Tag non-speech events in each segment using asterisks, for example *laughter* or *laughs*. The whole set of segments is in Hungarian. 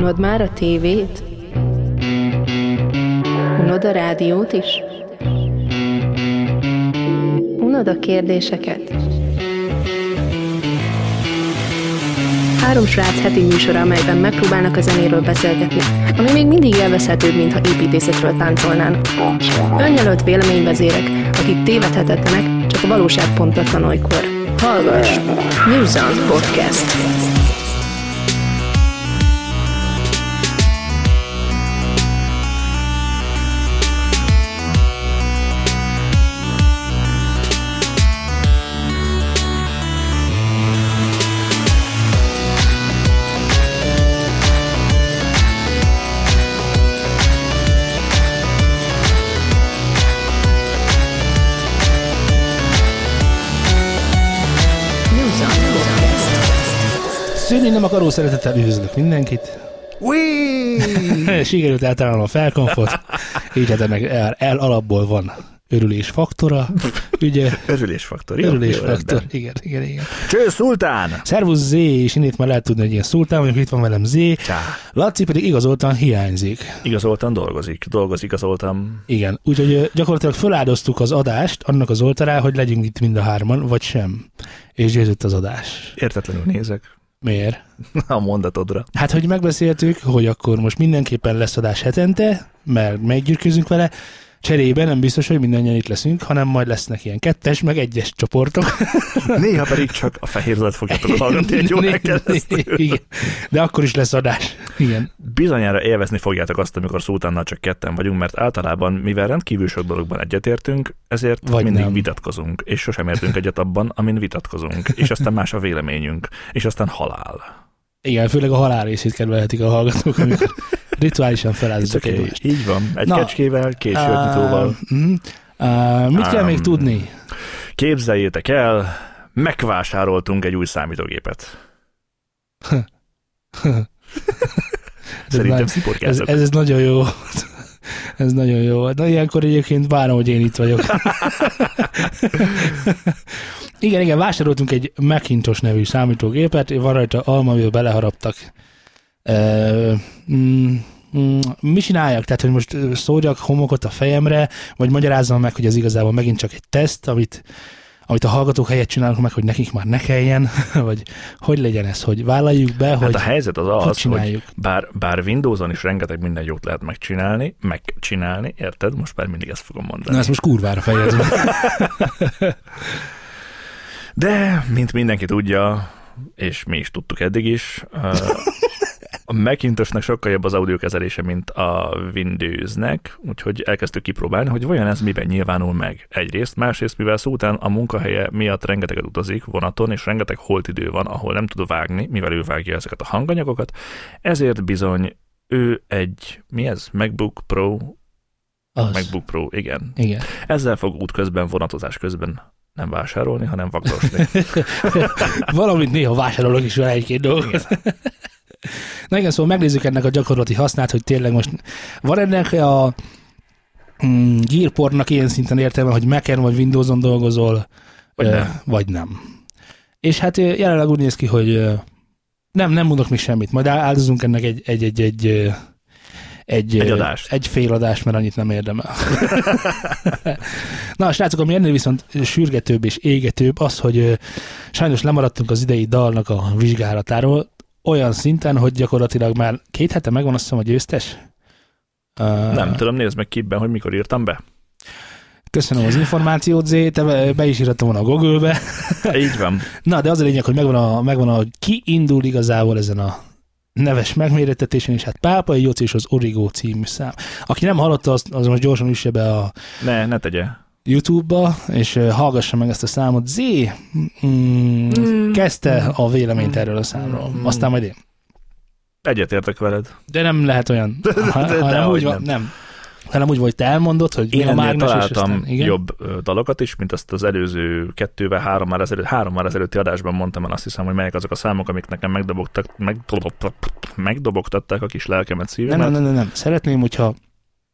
Unod már a tévét? Unod a rádiót is? Unod a kérdéseket? Három srác heti műsora, amelyben megpróbálnak a zenéről beszélgetni, ami még mindig élvezhetőbb, mintha építészetről táncolnának. Önjelölt véleményvezérek, akik tévedhetetlenek, csak a valóság pontatlan olykor. Hallgass! New Sound Podcast. Nem akaró szeretettel üdvözlök mindenkit. *laughs* Sikerült eltalálnom a felkonfot, így hát ennek el, el alapból van örülés faktora, ugye? Örülésfaktor. jó? Örülés Jó, faktor, rendben. igen, igen, igen. Cső, szultán! Szervusz Z, és innét már lehet tudni, hogy ilyen szultán vagyok, itt van velem Z. Csá. Laci pedig igazoltan hiányzik. Igazoltan dolgozik. Dolgozik igazoltam. Igen, úgyhogy gyakorlatilag feláldoztuk az adást annak az oltalá, hogy legyünk itt mind a hárman, vagy sem. És győzött az adás. Értetlenül nézek Miért? a mondatodra. Hát, hogy megbeszéltük, hogy akkor most mindenképpen lesz adás hetente, mert meggyürkőzünk vele, cserébe nem biztos, hogy mindannyian itt leszünk, hanem majd lesznek ilyen kettes, meg egyes csoportok. *laughs* Néha pedig csak a fehér fogjátok *laughs* hallgatni egy keresztül. Igen. De akkor is lesz adás. Igen. Bizonyára élvezni fogjátok azt, amikor szultánnal csak ketten vagyunk, mert általában, mivel rendkívül sok dologban egyetértünk, ezért Vagy mindig nem. vitatkozunk, és sosem értünk egyet abban, amin vitatkozunk, és aztán más a véleményünk, és aztán halál. Igen, főleg a halál részét kedvelhetik a hallgatók, amikor *laughs* rituálisan feláldozok okay. egymást. Így van. Egy Na. Kecskével, két sörnyitóval. Uh, mm, uh, mit kell Ám. még tudni? Képzeljétek el, megvásároltunk egy új számítógépet. *laughs* Szerintem Ez, ez, sziporkázok. ez, ez nagyon jó. *laughs* Ez nagyon jó. Na ilyenkor egyébként várom, hogy én itt vagyok. *laughs* igen, igen, vásároltunk egy Macintosh nevű számítógépet, van rajta alma, amivel beleharaptak. Uh, mm, mm, mi csináljak? Tehát, hogy most ö, szóljak homokot a fejemre, vagy magyarázzam meg, hogy ez igazából megint csak egy teszt, amit, amit a hallgatók helyett csinálunk meg, hogy nekik már ne kelljen, *laughs* vagy hogy legyen ez, hogy vállaljuk be, Hát hogy a helyzet az hogy az, hogy csináljuk. bár, bár Windowson is rengeteg minden jót lehet megcsinálni, megcsinálni, érted? Most már mindig ezt fogom mondani. Na, ezt most kurvára fejezem. *laughs* De, mint mindenki tudja, és mi is tudtuk eddig is, ö, *laughs* a Macintosnak sokkal jobb az audiokezelése, mint a Windowsnek, úgyhogy elkezdtük kipróbálni, hogy vajon ez miben nyilvánul meg. Egyrészt, másrészt, mivel Szultán a munkahelye miatt rengeteget utazik vonaton, és rengeteg holt idő van, ahol nem tud vágni, mivel ő vágja ezeket a hanganyagokat, ezért bizony ő egy, mi ez? MacBook Pro? Az. MacBook Pro, igen. Igen. Ezzel fog útközben, vonatozás közben nem vásárolni, hanem vagrosni. *laughs* Valamint néha vásárolok is vele egy-két dolgot. Na igen, szóval megnézzük ennek a gyakorlati hasznát, hogy tényleg most van ennek a mm, Gearportnak ilyen szinten értelme, hogy Mac-en vagy Windows-on dolgozol, Vagy ö, nem. vagy nem. És hát jelenleg úgy néz ki, hogy nem, nem mondok még semmit, majd áldozunk ennek egy, egy, egy, egy, egy, Egy adást. Egy fél adást, mert annyit nem érdemel. *laughs* Na, srácok, ami ennél viszont sürgetőbb és égetőbb az, hogy sajnos lemaradtunk az idei dalnak a vizsgálatáról, olyan szinten, hogy gyakorlatilag már két hete megvan azt hiszem a győztes. Uh, Nem tudom, nézd meg kipben, hogy mikor írtam be. Köszönöm az információt, Zé, te be, is írtam volna a Google-be. *laughs* Így van. Na, de az a lényeg, hogy megvan a, megvan a hogy ki indul igazából ezen a neves megmérettetésen, és hát Pápai Joci és az Origo című szám. Aki nem hallotta, az, az most gyorsan üsse be a Ne, ne tegye. YouTube-ba, és hallgassa meg ezt a számot. Zé mm, Mm. kezdte a véleményt erről a számról, Mm. aztán majd én. Egyetértek veled. De nem lehet olyan. *laughs* Ha, de hanem hogy úgy van, nem. nem. Hanem úgy, hogy te elmondod, hogy mi Én a mágnes, és találtam aztán, igen? jobb dalokat is, mint azt az előző kettővel, hárommal ezelőtt, hárommal ezelőtti adásban mondtam el azt hiszem, hogy melyek azok a számok, amik nekem megdobogtak, megdobogtatták a kis lelkemet, Nem, szívemet. nem, nem, nem, nem. Szeretném, hogyha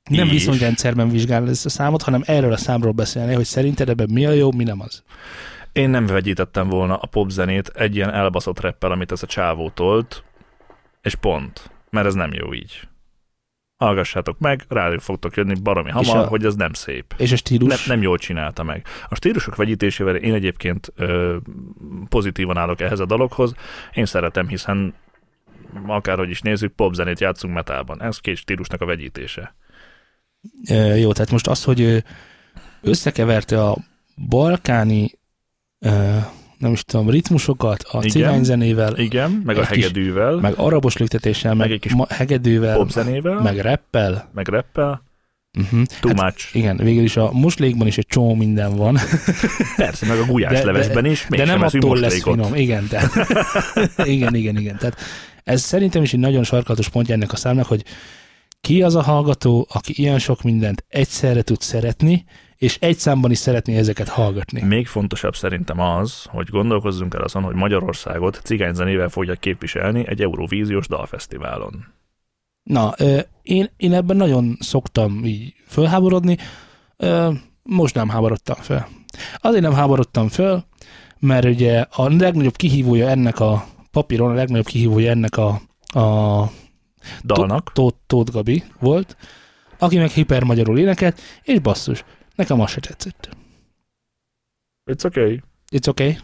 nem És? viszonyrendszerben vizsgál ezt a számot, hanem erről a számról beszélni, hogy szerinted ebben mi a jó, mi nem az. Én nem vegyítettem volna a popzenét egy ilyen elbaszott reppel, amit ez a csávó tolt, és pont. mert ez nem jó így. Hallgassátok meg, rájuk fogtok jönni baromi hamar, a- hogy ez nem szép. És a stílus? Nem, nem jól csinálta meg. A stílusok vegyítésével én egyébként ö, pozitívan állok ehhez a dologhoz. Én szeretem, hiszen akárhogy is nézzük, popzenét játszunk metálban. Ez két stílusnak a vegyítése. Jó, tehát most az, hogy ö, összekeverte a balkáni nem is tudom, ritmusokat a Igen. cigányzenével, Igen, meg a Egy kis- hegedűvel, meg, arabos lüktetéssel, meg, Meg egy kis ma, hegedűvel, popzenével, meg rappel. meg rappel, Uh-huh. too much. Igen, végül is a muslékban is egy csomó minden van, *laughs* Persze, meg a gulyáslevesben is, de mégsem nem eszünk attól lesz finom. Igen, *laughs* tehát, *laughs* igen, igen, igen. Tehát ez szerintem is egy nagyon sarkalatos pontja ennek a számnak, hogy ki az a hallgató, aki ilyen sok mindent egyszerre tud szeretni, és egy számban is szeretné ezeket hallgatni. Még fontosabb szerintem az, hogy gondolkozzunk el azon, hogy Magyarországot cigányzenével fogja képviselni egy Eurovíziós dalfesztiválon. Na, én, én ebben nagyon szoktam így fölháborodni, most nem háborodtam föl. Azért nem háborodtam föl, mert ugye a legnagyobb kihívója ennek a papíron, a legnagyobb kihívója ennek a, a Dalnak. Tóth, Tóth Gabi volt, aki meg hiper magyarul énekelt, és basszus, nekem az se tetszett. It's okay. It's okay.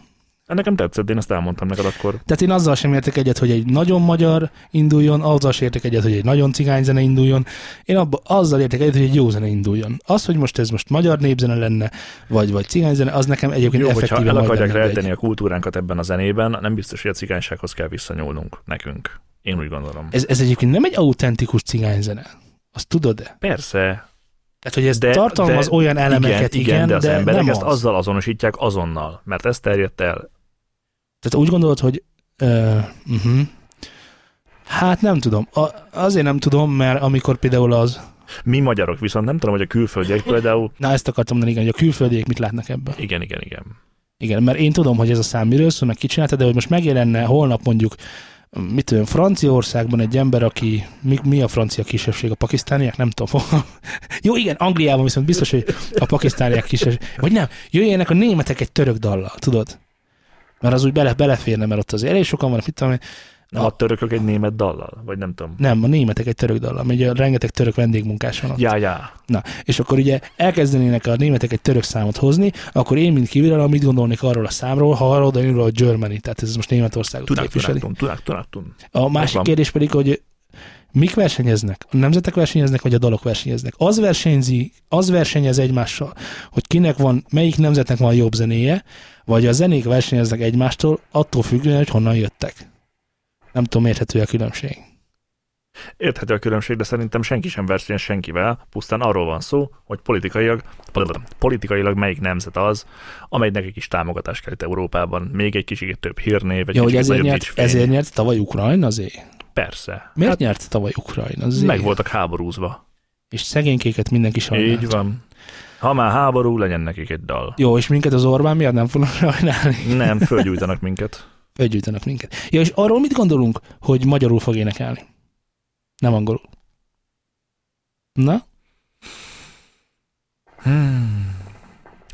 Nekem tetszett, én ezt elmondtam neked akkor. Tehát én azzal sem értek egyet, hogy egy nagyon magyar induljon, azzal sem értek egyet, hogy egy nagyon cigányzene induljon. Én abba, azzal értek egyet, hogy egy jó zene induljon. Az, hogy most ez most magyar népzene lenne, vagy, vagy cigányzene, az nekem egyébként Jó, hogyha effektíve el akarják rejteni a kultúránkat ebben a zenében, nem biztos, hogy a cigánysághoz kell visszanyúlnunk nekünk. Én úgy gondolom. Ez, ez egyébként nem egy autentikus cigányzene. Azt tudod-e? Persze, Tehát, hogy ez De- tartalmaz de- olyan elemeket, igen, igen, de az emberek nem ezt az. azzal azonosítják azonnal, mert ez terjedt el. Tehát úgy gondolod, hogy uh, uh-huh. hát nem tudom. A, azért nem tudom, mert amikor például az, Mi magyarok viszont nem tudom, hogy a külföldiek *laughs* például, na ezt akartam mondani, igen, hogy a külföldiek mit látnak ebben. igen, igen, igen. Igen, mert én tudom, hogy ez a szám miről szól, meg ki csinálta, de hogy most megjelenne holnap mondjuk, mit tudom, Franciaországban egy ember, aki, mi, mi a francia kisebbség, a pakisztániak? Nem tudom. *laughs* Jó, igen, Angliában viszont biztos, hogy a pakisztániak kisebbség. Vagy nem, jöjjenek a németek egy török dallal, tudod? Mert az úgy bele, beleférne, mert ott az elég sokan van, mit tudom. Nem A- a törökök egy német dallal, vagy nem tudom. Nem, a németek egy török dallal, mert ugye rengeteg török vendégmunkás van ott. Já, já. És akkor ugye elkezdenének a németek egy török számot hozni, akkor én, mint kívülről, mit gondolnék arról a számról, ha arról odaírul a Germany, tehát ez most Németországot Tudák, képviseli. tudák, tudák, tudák, tudák. A másik kérdés pedig, hogy mik versenyeznek? A nemzetek versenyeznek, vagy a dalok versenyeznek? Az versenyzi, az versenyez egymással, hogy kinek van, melyik nemzetnek van jobb zenéje, vagy a zenék versenyeznek egymástól, attól függően, hogy honnan jöttek. Nem tudom, érthető a különbség. Érthető a különbség, de szerintem senki sem versenyez senkivel, pusztán arról van szó, hogy politikailag, politikailag melyik nemzet az, amelynek egy kis támogatást kell itt Európában, még egy kicsit több hírnév, egy Ja, hogy kicsit ezért nyert, dicsfény. ezért nyert tavaly Ukrajna azért? Persze. Miért Hát nyert tavaly Ukrajna azért? meg voltak háborúzva. És szegénykéket mindenki sajnált. Így van. Ha már háború, legyen nekik egy dal. Jó, és minket az Orbán miatt nem fognak sajnálni. Nem, *laughs* fölgyújtanak minket. Felgyűjtenek minket. Ja, és arról mit gondolunk, hogy magyarul fog énekelni? Nem angolul. Na? Hmm.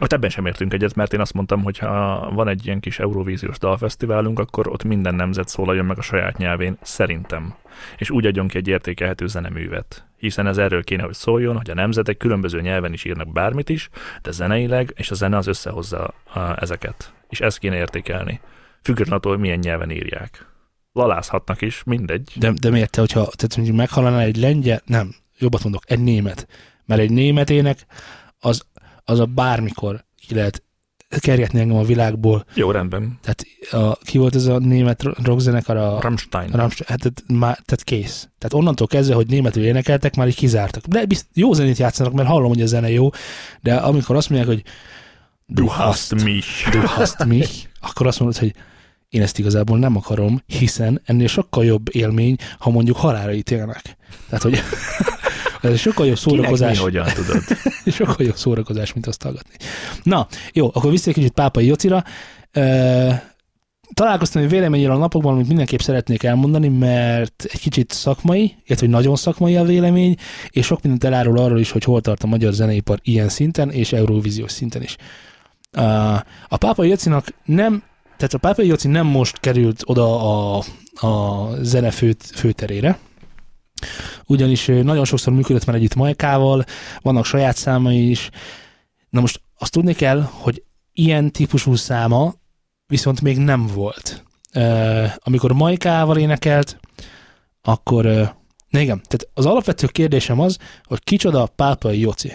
Ott ebben sem értünk egyet, mert én azt mondtam, hogy ha van egy ilyen kis Eurovíziós dalfesztiválunk, akkor ott minden nemzet szólaljon meg a saját nyelvén, szerintem. És úgy adjon ki egy értékelhető zeneművet. Hiszen ez erről kéne, hogy szóljon, hogy a nemzetek különböző nyelven is írnak bármit is, de zeneileg, és a zene az összehozza ezeket. És ezt kéne értékelni. Függetlenül attól, hogy milyen nyelven írják. Lalázhatnak is, mindegy. De, de miért te, hogyha tehát mondjuk meghallanál egy lengyel, nem, jobbat mondok, egy német. Mert egy német ének, az, az a bármikor ki lehet kergetni engem a világból. Jó, rendben. Tehát a, ki volt ez a német rockzenekar? A, Rammstein. Rammstein, hát, tehát, már, tehát kész. Tehát onnantól kezdve, hogy németül énekeltek, már így kizártak. De bizt, jó zenét játszanak, mert hallom, hogy a zene jó, de amikor azt mondják, hogy Du hast mich. du hast mich, akkor azt mondod, hogy én ezt igazából nem akarom, hiszen ennél sokkal jobb élmény, ha mondjuk halálra ítélnek. Tehát, hogy *laughs* ez sokkal jobb Kinek mi, szórakozás, hogyan tudod? *laughs* sokkal jobb szórakozás, mint azt hallgatni. Na, jó, akkor vissza egy kicsit Pápai Jocira. Találkoztam egy véleményéről a napokban, amit mindenképp szeretnék elmondani, mert egy kicsit szakmai, illetve hogy nagyon szakmai a vélemény, és sok mindent elárul arról is, hogy hol tart a magyar zeneipar ilyen szinten, és Eurovíziós szinten is. A Pápai Jocinak nem, tehát a Pápai Joci nem most került oda a, a zene fő, főterére, ugyanis nagyon sokszor működött már együtt Majkával, vannak saját számai is. Na most azt tudni kell, hogy ilyen típusú száma viszont még nem volt. Amikor Majkával énekelt, akkor uh, igen, tehát az alapvető kérdésem az, hogy kicsoda a pápai Joci.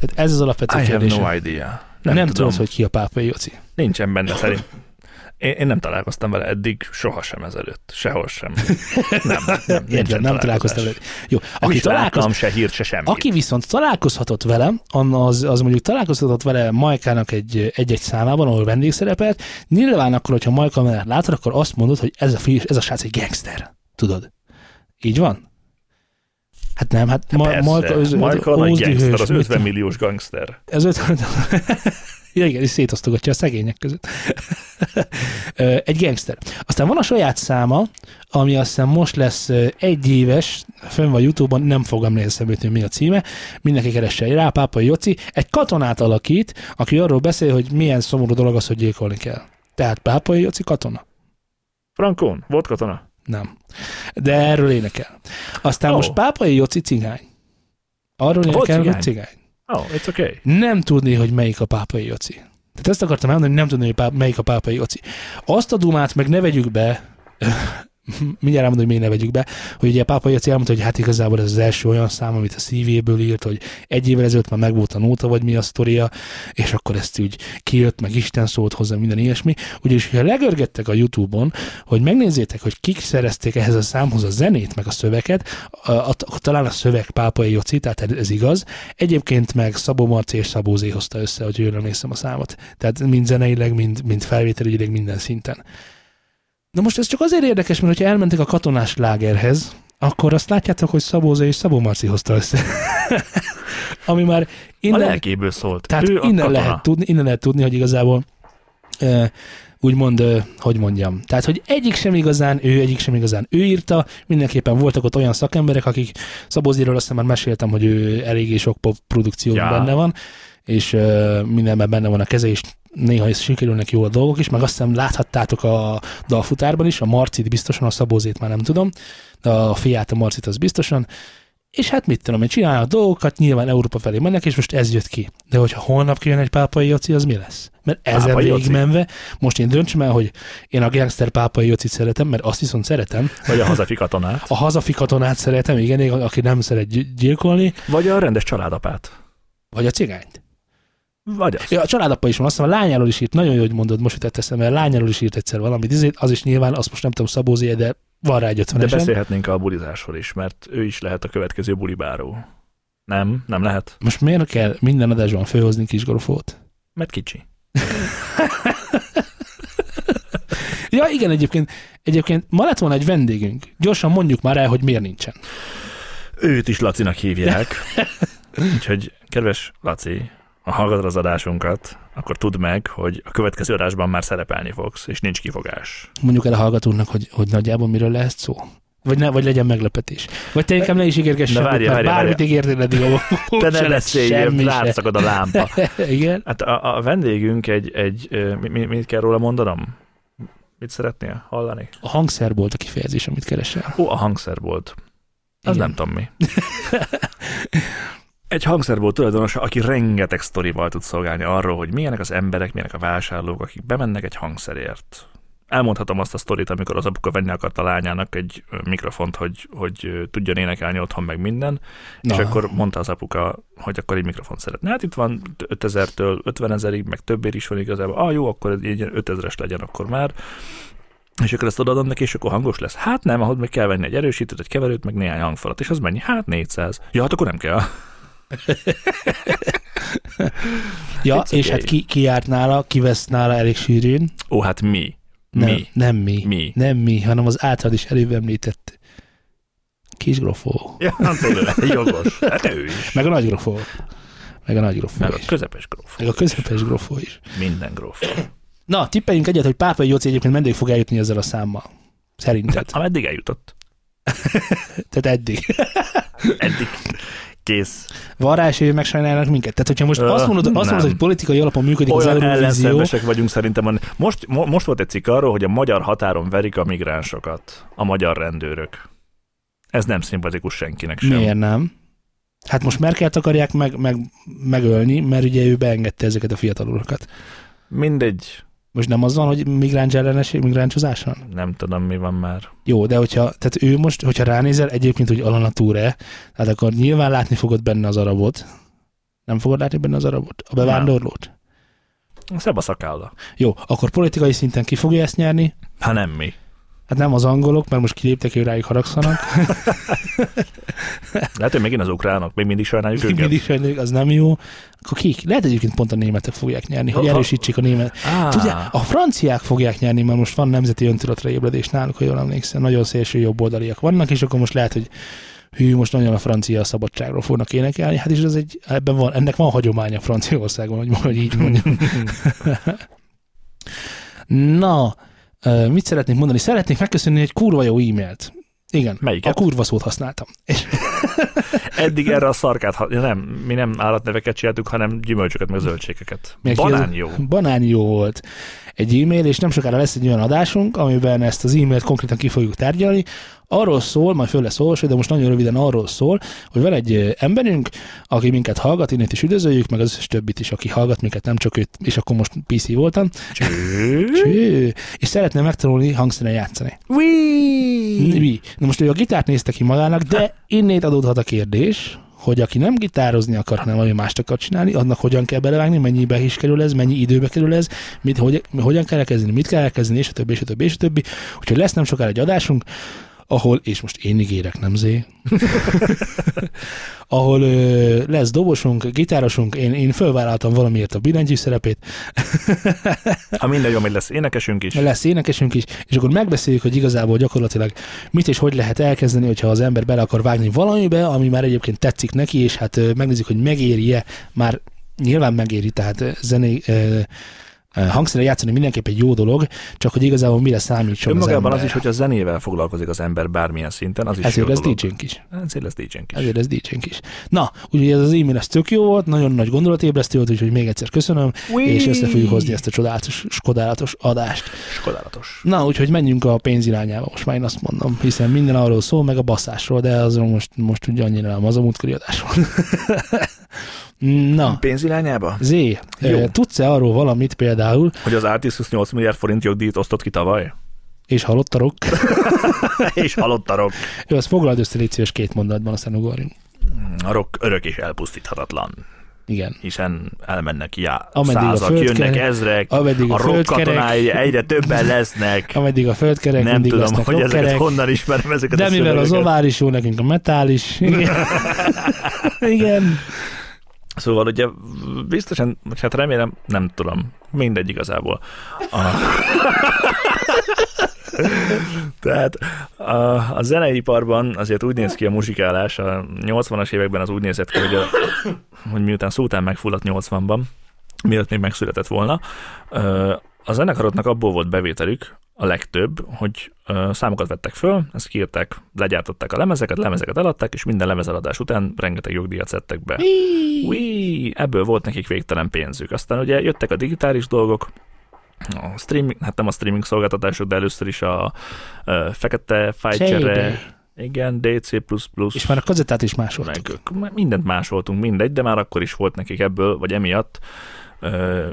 Tehát ez az alapvető I have kérdésem. no idea. Nem, nem nem tudod, hogy ki a pápai Joci. Nincsen benne szerint. Én, én nem találkoztam vele eddig, sohasem ezelőtt. Sehol sem. Nem, nem, *laughs* Értem, nem találkoztam vele. Jó, Nem aki, is találkoz, láttam se hírt, se semmit. aki viszont találkozhatott vele, az, az mondjuk találkozhatott vele Majkának egy, egy-egy számában, ahol vendégszerepelt, nyilván akkor, hogyha Majka mellett látod, akkor azt mondod, hogy ez a, fi, ez a srác egy gangster. Tudod? Így van? Hát nem, hát Ma, Persze. Majka, az, Majka a nagy gangster, az mit 50 milliós gangster. Ez 50... *laughs* ja, igen, és szétosztogatja a szegények között. *laughs* Egy gangster. Aztán van a saját száma, ami azt hiszem most lesz egy éves, fönn van Youtube-on, nem fog emlékezni, hogy mi a címe, mindenki keresse rá, Pápai Joci, egy katonát alakít, aki arról beszél, hogy milyen szomorú dolog az, hogy gyilkolni kell. Tehát Pápai Joci katona? Frankón, volt katona? Nem. De erről énekel. Aztán Ó. most Pápai Joci cigány. Arról Volt énekel, hogy cigány? cigány. Oh, it's okay. nem tudni, hogy melyik a pápai Joci. Tehát ezt akartam elmondani, hogy nem tudni, hogy pá- melyik a pápai Joci. Azt a dumát meg ne vegyük be, *laughs* mindjárt elmondom, hogy miért ne vegyük be, hogy ugye a pápai Joci elmondta, hogy hát igazából ez az első olyan szám, amit a szívéből írt, hogy egy évvel ezelőtt már megvolt a nóta, vagy mi a sztoria, és akkor ezt úgy kijött, meg Isten szólt hozzá, minden ilyesmi. Ugyanis, ha legörgettek a Youtube-on, hogy megnézzétek, hogy kik szerezték ehhez a számhoz a zenét, meg a szöveget, a, a, a, talán a szöveg pápai Joci, tehát ez igaz, Egyébként meg Szabó Marci és Szabó Zé hozta össze, hogy jól emlékszem a számot. Tehát mind zeneileg, mind, mind felvételileg, minden szinten. Na most ez csak azért érdekes, mert hogyha elmentek a katonás lágerhez, akkor azt látjátok, hogy Szabó Zé és Szabó Marci hozta össze. *laughs* Ami már A innen, lelkéből szólt. tehát ő a innen katona. lehet, tudni, innen lehet tudni, hogy igazából e, úgymond, e, hogy mondjam, tehát, hogy egyik sem igazán ő, egyik sem igazán ő írta, mindenképpen voltak ott olyan szakemberek, akik Szabó Zéről azt hiszem már meséltem, hogy ő eléggé sok pop produkcióban Ja. benne van, és e, mindenben benne van a keze, és néha is sikerülnek jól a dolgok is, meg azt hiszem láthattátok a dalfutárban is, a Marcit biztosan, a Szabózét már nem tudom, de a fiát, a Marcit az biztosan, és hát mit tudom én, csinálnak dolgokat, nyilván Európa felé mennek, és most ez jött ki. De hogyha holnap kijön egy pápai Joci, az mi lesz? Mert Joci? végigmenve, most én döntsem el, hogy én a gangster pápai Jocit szeretem, mert azt viszont szeretem. Vagy a hazafi katonát. A hazafi katonát szeretem, igen, aki nem szeret gy- gyilkolni, Vagy a rendes családapát. vagy a cigányt. Vagy az. Ja, a családapa is van, azt hiszem a lányáról is írt, nagyon jó, hogy mondod, most jutott eszembe, a lányáról is írt egyszer valamit, ezért az is nyilván, azt most nem tudom Szabózé, de van rá egy De beszélhetnénk a bulizásról is, mert ő is lehet a következő bulibáró. Nem, nem lehet, Most miért kell minden adásban főhozni kis grofót? mert kicsi. *laughs* Ja, igen, egyébként, egyébként ma lett volna egy vendégünk. Gyorsan mondjuk már el, hogy miért nincsen. Őt is Lacinak hívják. *laughs* Úgyhogy, kedves Laci, hallgatod az adásunkat, akkor tudd meg, hogy a következő adásban már szerepelni fogsz, és nincs kifogás. Mondjuk el a hallgatónak, hogy, hogy nagyjából miről lehet szó. Vagy, ne, vagy legyen meglepetés. Vagy te inkább ne is ígérgess semmit, várja, várja, bármit ígértél eddig, *laughs* *laughs* Te ne lesz se. rátszakad a lámpa. *laughs* Igen. Hát a, a vendégünk egy, egy mi, mi, mit kell róla mondanom? Mit szeretnél hallani? A hangszer volt a kifejezés, amit keresel. Ó, a hangszer volt. Az nem tudom mi. Egy hangszer volt tulajdonosa, aki rengeteg sztorival tud szolgálni arról, hogy milyenek az emberek, milyenek a vásárlók, akik bemennek egy hangszerért. Elmondhatom azt a sztorit, amikor az apuka venni akart a lányának egy mikrofont, hogy, hogy tudjon énekelni otthon meg minden, Na. és akkor mondta az apuka, hogy akkor egy mikrofont szeretne. Hát itt van 5000-től 50 ezerig, meg többér is van igazából. Ah, jó, akkor ez így 5000-es legyen akkor már. És akkor ezt odaadom neki, és akkor hangos lesz. Hát nem, ahhoz meg kell venni egy erősítőt, egy keverőt, meg néhány hangfalat. És az mennyi? Hát 400. Ja, hát akkor nem kell. Ja, It's és okay. hát ki, ki járt nála, ki vesz nála elég sűrűn. Ó, hát mi? Nem, Mi? nem mi. Mi? Nem mi, hanem az általad is előbb említett kis grofó. Ja, nem tényleg, jogos. Hát ő is. Meg a nagy grofó. Meg a nagy grofó Meg a is. közepes gróf. Meg a közepes grofó is. Minden gróf. Na, tippeljünk egyet, hogy Pápai Jóci egyébként meddig fog eljutni ezzel a számmal. Szerinted. Ameddig eljutott. *laughs* Tehát eddig. Eddig. Kész. Van rá esély, hogy megsajnálnak minket? Tehát, hogyha most Ö, azt mondod, azt mondod, hogy politikai alapon működik az Olyan Eurovízió, ellenszenvesek vagyunk szerintem. Most, mo, most volt egy cikk arról, hogy a magyar határon verik a migránsokat. A magyar rendőrök. Ez nem szimpatikus senkinek sem. Miért nem? Hát most Merkelt akarják meg, meg, megölni, mert ugye ő beengedte ezeket a fiatalokat. Mindegy, Most nem az van, hogy migráns ellenes migráncsozás van? nem tudom, mi van már. Jó, de hogyha, tehát ő most, hogyha ránézel egyébként, hogy Alana Túre, hát akkor nyilván látni fogod benne az arabot. Nem fogod látni benne az arabot? A bevándorlót? Szebb a szakálla. Jó, akkor politikai szinten ki fogja ezt nyerni? Ha nem mi. Hát nem az angolok, mert most kiléptek, hogy rájuk haragszanak. *laughs* Lehet, hogy megint az ukránok, még mindig sajnáljuk Még őket. mindig sajnáljuk, az nem jó. Akkor kik? Lehet egyébként pont a németek fogják nyerni, hogy Ha- erősítsék a német. Ah, Tudja, a franciák fogják nyerni, mert most van nemzeti öntudatra ébredés náluk, hogy jól emlékszem. Nagyon szélső jobboldaliak vannak, és akkor most lehet, hogy hű, most nagyon a francia szabadságról fognak énekelni. Hát is ez egy, ebben van, ennek van hagyománya Franciaországban, hogy, hogy így mondjam. *laughs* Na, mit szeretnék mondani? Szeretnék megköszönni egy kurva jó e-mailt. Igen, Melyiket? a kurva szót használtam. És *laughs* Eddig erre a szarkát, nem, mi nem állatneveket csináltuk, hanem gyümölcsöket, meg zöldségeket. Még Banán jó. Banán jó volt. Egy e-mail, és nem sokára lesz egy olyan adásunk, amiben ezt az e-mailt konkrétan ki fogjuk tárgyalni. Arról szól, majd föl lesz olvasva, de most nagyon röviden arról szól, hogy van egy ö, emberünk, aki minket hallgat, innét is üdvözöljük, meg az összes többit is, aki hallgat minket, nem csak őt, és akkor most PC voltam. Cső. Cső, és szeretne megtanulni hangszeren játszani. Mi? Na most ő a gitárt nézte ki magának, de innét adódhat a kérdés, hogy aki nem gitározni akar, hanem valami mást akar csinálni, annak hogyan kell belevágni, mennyibe is kerül ez, mennyi időbe kerül ez, mit, hogy, hogyan kell elkezdeni, mit kell elkezdeni, és a többi, és a többi, és a többi. Úgyhogy lesz nem sokára egy adásunk, ahol, és most én ígérek, nem zé, *laughs* ahol ö, lesz dobosunk, gitárosunk, én, én fölvállaltam valamiért a billentyű szerepét, *laughs* Ha minden jó, hogy lesz énekesünk is. lesz énekesünk is, és akkor megbeszéljük, hogy igazából gyakorlatilag mit és hogy lehet elkezdeni, hogyha az ember bele akar vágni valamibe, ami már egyébként tetszik neki, és hát ö, megnézzük, hogy megéri-e, már nyilván megéri, tehát zené, ö, ö, hangszerre játszani mindenképp egy jó dolog, csak hogy igazából mire számítson az Önmagában ember. az is, hogy a zenével foglalkozik az ember bármilyen szinten, az is Ezért dolog. DJ-nk is. Ezért lesz DJ-nk is. Ezért ez DJ-nk is. Na, úgyhogy ez az e-mail ez tök jó volt, nagyon nagy gondolatébresztő volt, úgyhogy még egyszer köszönöm, és össze fogjuk hozni ezt a csodálatos, skodálatos adást. Skodálatos. Na, úgyhogy menjünk a pénz irányába, most már én azt mondom, hiszen minden arról szól, meg a basszásról, de azon most, most ugye annyira nem az a múltkori adásról. *laughs* Na, Pénz irányába? Zé, Jó. tudsz-e arról valamit például, Hogy az Artistus 8 milliárd forint jogdíjat osztott ki tavaly? és hallottarok, *laughs* és halott a rock. ő azt foglald össze légy szíves két mondatban, aztán ugorjunk. A rock örök és elpusztíthatatlan, Igen. hiszen elmennek já, Ameddig a százak, föld jönnek ezrek, ameddig a a rock katonái egyre többen lesznek. *laughs* Ameddig a földkerek, Nem mindig tudom, hogy ezeket rockerek, honnan ismerem ezeket de a mivel az ovár is jó, nekünk a metál is. *laughs* Igen. Igen. Szóval ugye biztosan, hát remélem, nem tudom, mindegy igazából. A... *laughs* Tehát a, a zeneiparban azért úgy néz ki a muzsikálás, a 80-as években az úgy nézett ki, hogy, a, hogy miután Szultán megfulladt 80-ban, mielőtt még megszületett volna, a zenekaroknak abból volt bevételük, a legtöbb, hogy ö, számokat vettek föl, ezt kiírták, legyártották a lemezeket, lemezeket eladták, és minden lemezeladás után rengeteg jogdíjat szedtek be. Ui, ebből volt nekik végtelen pénzük. Aztán ugye jöttek a digitális dolgok, a streaming, hát nem a streaming szolgáltatások, de először is a, a fekete fájcsere, igen, DC++, És már a kazettát is másoltuk. meg mindent másoltunk, mindegy, de már akkor is volt nekik ebből, vagy emiatt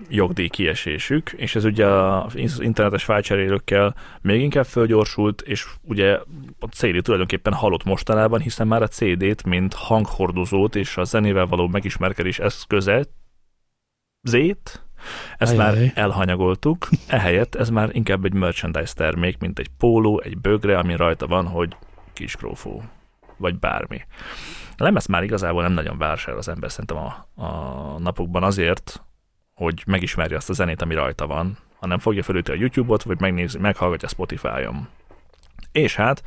jogdíj kiesésük, és ez ugye az internetes fájlcserélőkkel még inkább fölgyorsult, és ugye a CD tulajdonképpen halott mostanában, hiszen már a CD-t, mint hanghordozót és a zenével való megismerkedés eszköze, zét, ezt Ajaj. már elhanyagoltuk, ehelyett ez már inkább egy merchandise termék, mint egy póló, egy bögre, ami rajta van, hogy kiskrófó, vagy bármi. A lemez már igazából nem nagyon vásárol az ember szerintem a, a napokban azért, hogy megismerje azt a zenét, ami rajta van, hanem fogja felüti a YouTube-ot, vagy megnézi, meghallgatja Spotify-on. És hát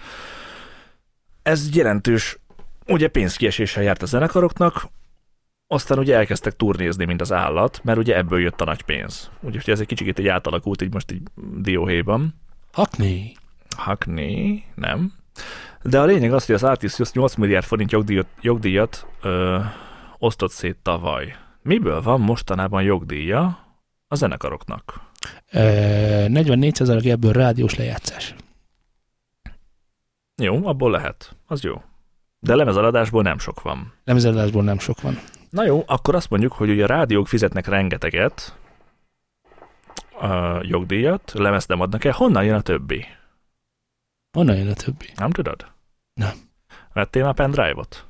ez jelentős, ugye pénzkieséssel járt a zenekaroknak, aztán ugye elkezdtek turnézni, mint az állat, mert ugye ebből jött a nagy pénz. Úgyhogy ez egy kicsit így átalakult, így most így dióhéjban. Hakni. Hakni, nem. De a lényeg az, hogy az Artisius 8 milliárd forint jogdíjat, jogdíjat ö, osztott szét tavaly. Miből van mostanában jogdíja a zenekaroknak? Ö, 44% ebből rádiós lejátszás. Jó, abból lehet. Az jó. De lemezaladásból nem sok van. Lemezeladásból nem sok van. Na jó, akkor azt mondjuk, hogy ugye a rádiók fizetnek rengeteget a jogdíjat, lemezt nem adnak el. Honnan jön a többi? Honnan jön a többi? Nem tudod? Nem. Vettél már pendrive-ot?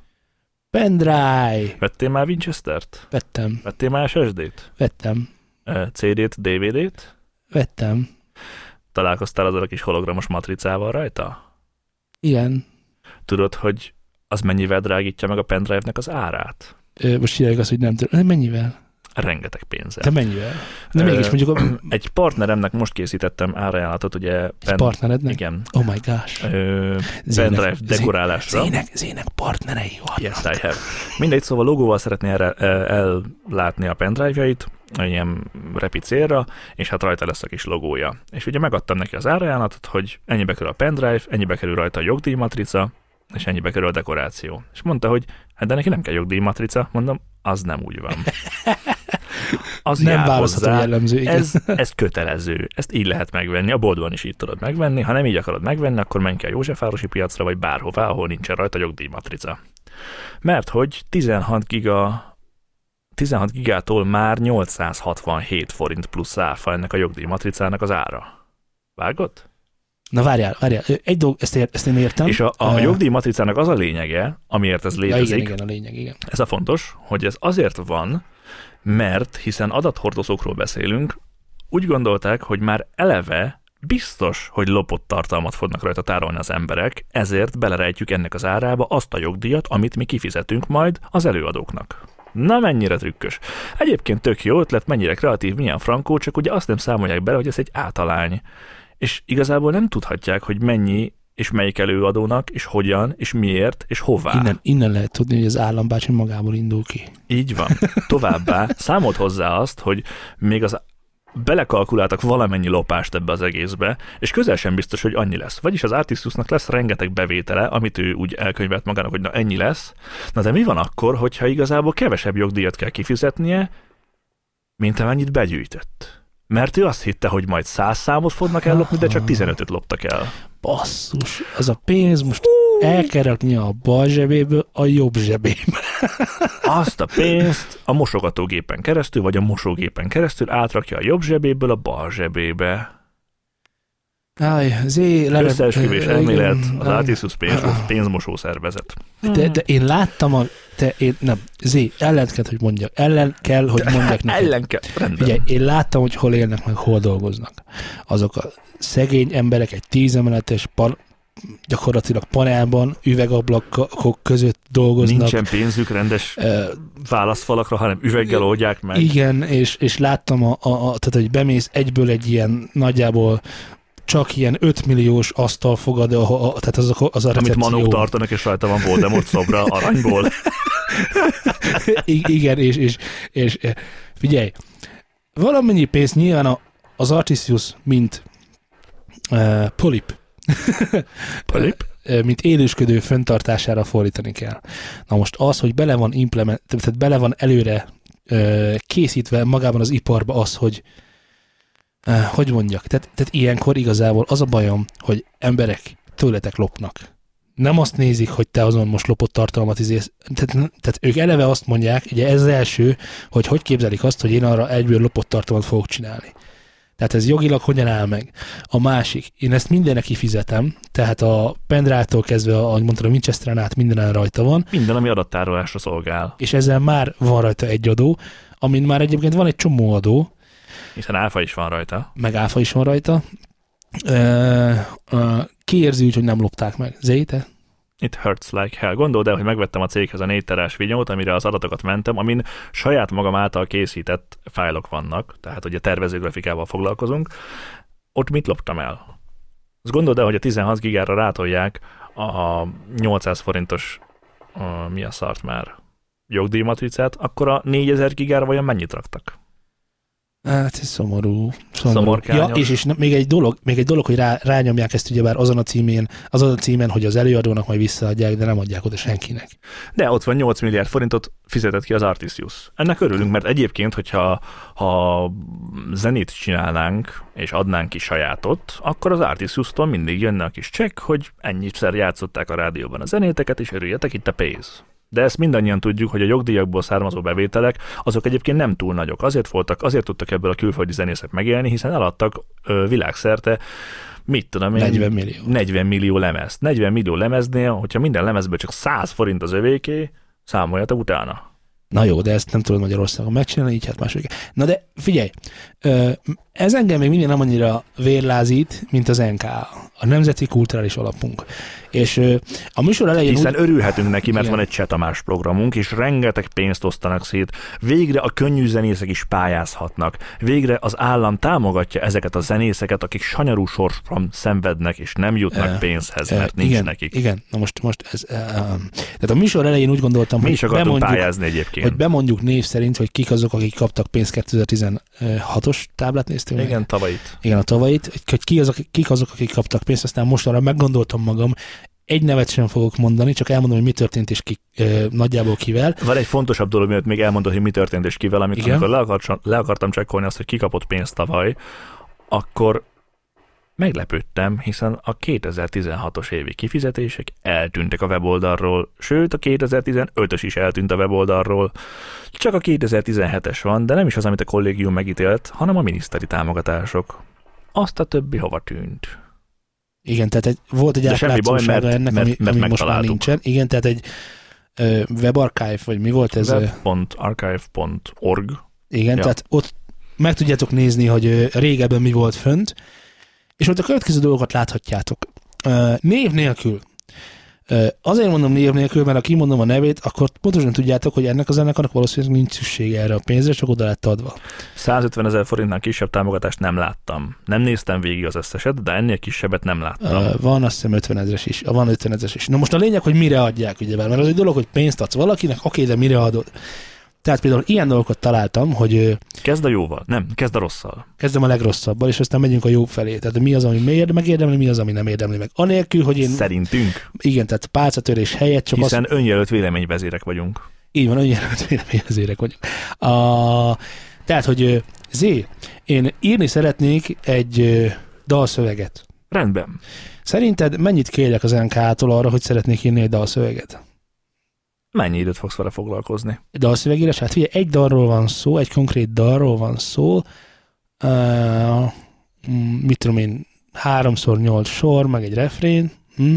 Pendrive! Vettél már Winchester-t? Vettem, Vettél már SSD-t? vettem, CD-t, DVD-t? vettem. Találkoztál azzal a kis hologramos matricával rajta? Igen. Tudod, hogy az mennyivel drágítja meg a pendrive-nek az árát? Ö, most hívják azt, hogy nem tudom. Mennyivel? Rengeteg pénzzel. De mennyivel? De mégis mondjuk a, *clears throat* Egy partneremnek most készítettem árajánlatot, ugye egy partnerednek? igen, Oh my gosh. pendrive dekorálásra. Zének, zének partnerei vannak. Yes, I have. Mindegy, szóval logóval szeretné erre ellátni a pendrive-jait, ilyen repi célra, és hát rajta lesz a kis logója. És ugye megadtam neki az árajánlatot, hogy ennyibe kerül a pendrive, ennyibe kerül rajta a jogdíjmatrica, és ennyibe kerül a dekoráció. És mondta, hogy hát de neki nem kell jogdíjmatrica, mondom, az nem úgy van. *laughs* Az Nem választható jellemző, igen. Ez, ez kötelező. Ezt így lehet megvenni. A boltban is így tudod megvenni. Ha nem így akarod megvenni, akkor menj ki a Józsefvárosi piacra, vagy bárhová, ahol nincsen rajta jogdíjmatrica. Mert hogy 16 giga 16 gigától már 867 forint plusz áfa ennek a jogdíjmatricának az ára. Vágod? Na várjál, várjál. Egy dolog, ezt, ér, ezt én értem. És a, a Ö, jogdíjmatricának az a lényege, amiért ez ja, létezik, igen, igen, a lényeg, igen. ez a fontos, hogy ez azért van, mert hiszen adathordozókról beszélünk, úgy gondolták, hogy már eleve biztos, hogy lopott tartalmat fognak rajta tárolni az emberek, ezért belerejtjük ennek az árába azt a jogdíjat, amit mi kifizetünk majd az előadóknak. Na mennyire trükkös. Egyébként tök jó ötlet, mennyire kreatív, milyen frankó, csak ugye azt nem számolják bele, hogy ez egy általány. És igazából nem tudhatják, hogy mennyi és melyik előadónak, és hogyan, és miért, és hová. Innen, innen lehet tudni, hogy az állambácsi magából indul ki. Így van. Továbbá számolt hozzá azt, hogy még az belekalkuláltak valamennyi lopást ebbe az egészbe, és közel sem biztos, hogy annyi lesz. Vagyis az Artistusnak lesz rengeteg bevétele, amit ő úgy elkönyvelt magának, hogy na ennyi lesz. Na de mi van akkor, hogyha igazából kevesebb jogdíjat kell kifizetnie, mint amennyit begyűjtött? Mert ő azt hitte, hogy majd száz számot fognak ellopni, de csak 15-öt loptak el. Basszus, az a pénz most el kell rakni a bal zsebéből a jobb zsebébe. *laughs* Azt a pénzt a mosogatógépen keresztül, vagy a mosógépen keresztül átrakja a jobb zsebéből a bal zsebébe. Áj, zé, le, Összeesküvés elmélet, az. Artisus pénz, pénzmosó szervezet. De, de én láttam a... Te, én, nem, Zé, ellen kell, hogy mondjak. Ellen kell, hogy mondjak neked. Ellen kell. Rendben. Figyelj, én láttam, hogy hol élnek, meg hol dolgoznak. Azok a szegény emberek egy tízemeletes par, gyakorlatilag panelban, üvegablakok között dolgoznak. Nincsen pénzük rendes Ö, válaszfalakra, hanem üveggel oldják meg. Igen, és, és láttam, a, a, a, tehát, hogy bemész egyből egy ilyen nagyjából csak ilyen 5 milliós asztal fogad, a, a, tehát az a, az a Amit recepció. manók tartanak, és rajta van Voldemort szobra aranyból. *laughs* I- igen, és, és, és eh, figyelj, valamennyi pénzt nyilván a, az Artisius, mint uh, polip, *laughs* Polip? eh, mint élősködő föntartására fordítani kell. Na most az, hogy bele van implement, tehát bele van előre uh, készítve magában az iparba az, hogy hogy mondjak, tehát, tehát ilyenkor igazából az a bajom, hogy emberek tőletek lopnak. Nem azt nézik, hogy te azon most lopott tartalmat izész. Tehát, tehát ők eleve azt mondják, ugye ez az első, hogy hogy képzelik azt, hogy én arra egyből lopott tartalmat fogok csinálni. Tehát ez jogilag hogyan áll meg? A másik, én ezt mindennek kifizetem, tehát a pendrive-tól kezdve, ahogy mondtad, a Winchesteren át minden rajta van, Minden, ami adattárolásra szolgál. és ezzel már van rajta egy adó, amin már egyébként van egy csomó adó, Hiszen áfa is van rajta. meg áfa is van rajta. Ki érzi úgy, hogy nem lopták meg? Zéte? It hurts like hell. Gondold el, hogy megvettem a céghez a 4 terás vinyót, amire az adatokat mentem, amin saját magam által készített fájlok vannak, tehát ugye tervezőgrafikával foglalkozunk. Ott mit loptam el? Azt gondold el, hogy a 16 gigára rátolják a 800 forintos a, mi a szart már jogdíjmatricát, akkor a 4000 gigára vajon mennyit raktak? Hát ez szomorú. szomorú. Ja, és, és még egy dolog, még egy dolog, hogy rá, rányomják ezt ugyebár azon a címén, azon a címen, hogy az előadónak majd visszaadják, de nem adják oda senkinek. De ott van 8 milliárd forintot fizetett ki az Artisius. Ennek örülünk, mert egyébként, hogyha ha zenét csinálnánk, és adnánk ki sajátot, akkor az Artisius-tól mindig jönne a kis csekk, hogy ennyiszer játszották a rádióban a zenéteket, és örüljetek, itt a pénz. De ezt mindannyian tudjuk, hogy a jogdíjakból származó bevételek, azok egyébként nem túl nagyok. Azért voltak, azért tudtak ebből a külföldi zenészek megélni, hiszen eladtak ö, világszerte, mit tudom én, 40 millió. 40 millió lemezt. 40 millió lemeznél, hogyha minden lemezből csak 100 forint az övéké, számoljatok utána. Na jó, de ezt nem tudod Magyarországon megcsinálni, így hát máshogy. Na de figyelj, ez engem még mindig nem annyira vérlázít, mint az NKA, a Nemzeti Kulturális Alapunk. És a műsor elején Hiszen úgy, örülhetünk neki, mert Igen. van egy Csetamás programunk, és rengeteg pénzt osztanak szét. Végre a könnyű zenészek is pályázhatnak. Végre az állam támogatja ezeket a zenészeket, akik sanyarú sorsban szenvednek, és nem jutnak Eh, pénzhez, ö, mert nincs igen, nekik. Igen, na most, most ez, ö, tehát a műsor elején úgy gondoltam, Mi hogy is bemondjuk, pályázni egyébként. hogy bemondjuk név szerint, hogy kik azok, akik kaptak pénzt 2016-os táblát néztünk meg? Igen, tavalyit. Igen, a tavalyit, hogy ki azok, kik azok, akik kaptak pénzt, aztán most arra meggondoltam magam, egy nevet sem fogok mondani, csak elmondom, hogy mi történt és ki, ö, nagyjából kivel. Van egy fontosabb dolog, mielőtt még elmondod, hogy mi történt és kivel, amikor, Igen. amikor le, akart, le akartam csekkolni azt, hogy ki kapott pénzt tavaly, akkor meglepődtem, hiszen a 2016-os évi kifizetések eltűntek a weboldalról, sőt a 2015-ös is eltűnt a weboldalról. Csak a 2017-es van, de nem is az, amit a kollégium megítélt, hanem a miniszteri támogatások. Azt a többi hova tűnt. Igen, tehát egy, volt egy átlátszósága ennek, mert- ami, mert ami most már nincsen. Igen, tehát egy ö, webarchive, vagy mi volt ez? web.archive.org Igen, Ja. tehát ott meg tudjátok nézni, hogy régebben mi volt fönt, és ott a következő dolgokat láthatjátok. Név nélkül. Azért mondom név nélkül, mert ha kimondom a nevét, akkor pontosan tudjátok, hogy ennek a zenekarnak valószínűleg nincs szüksége erre a pénzre, csak oda lett adva. 150 ezer forintnál kisebb támogatást nem láttam. Nem néztem végig az összeset, de ennél kisebbet nem láttam. Van azt hiszem 50 ezres is. Van 50 ezres is. Na most a lényeg, hogy mire adják, ugye, mert az egy dolog, hogy pénzt adsz valakinek, oké, de mire adod. Tehát például ilyen dolgokat találtam, hogy Kezd a jóval. Nem, kezd a rosszal. kezdem a legrosszabbal, és aztán megyünk a jobb felé. Tehát mi az, ami megérde- megérdemli, mi az, ami nem érdemli meg. Anélkül, hogy én, Szerintünk. igen, tehát pálcatörés helyett csak Hiszen azt, önjelölt véleményvezérek vagyunk. így van, önjelölt véleményezérek vagyok. A, tehát, hogy Zé, én írni szeretnék egy dalszöveget. Rendben. Szerinted mennyit kérjek az NK-tól arra, hogy szeretnék írni egy dalszöveget? Mennyi időt fogsz vele foglalkozni? Egy dalszövegírás? Hát figyelj, egy dalról van szó, egy konkrét dalról van szó. Uh, mit tudom én, háromszor nyolc sor, meg egy refrén. Hm?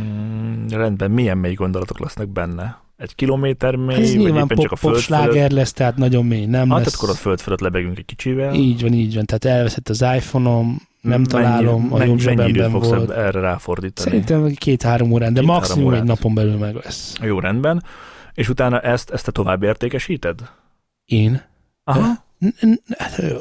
Mm, rendben, milyen mély gondolatok lesznek benne? Egy kilométer mély, Hát ez vagy éppen pop, csak a föld sláger lesz, tehát nagyon mély nem Hát lesz. akkor a föld fölött lebegünk egy kicsivel. Így van, így van. Tehát elveszett az iPhone-om, nem Mennyi- találom, a mennyi, jobb mennyi időt fogsz volt. erre ráfordítani? Szerintem két-három órán, de Két-három maximum egy órát. napon belül meg lesz. Jó, rendben. És utána ezt, ezt te tovább értékesíted? Én? Aha. Hát,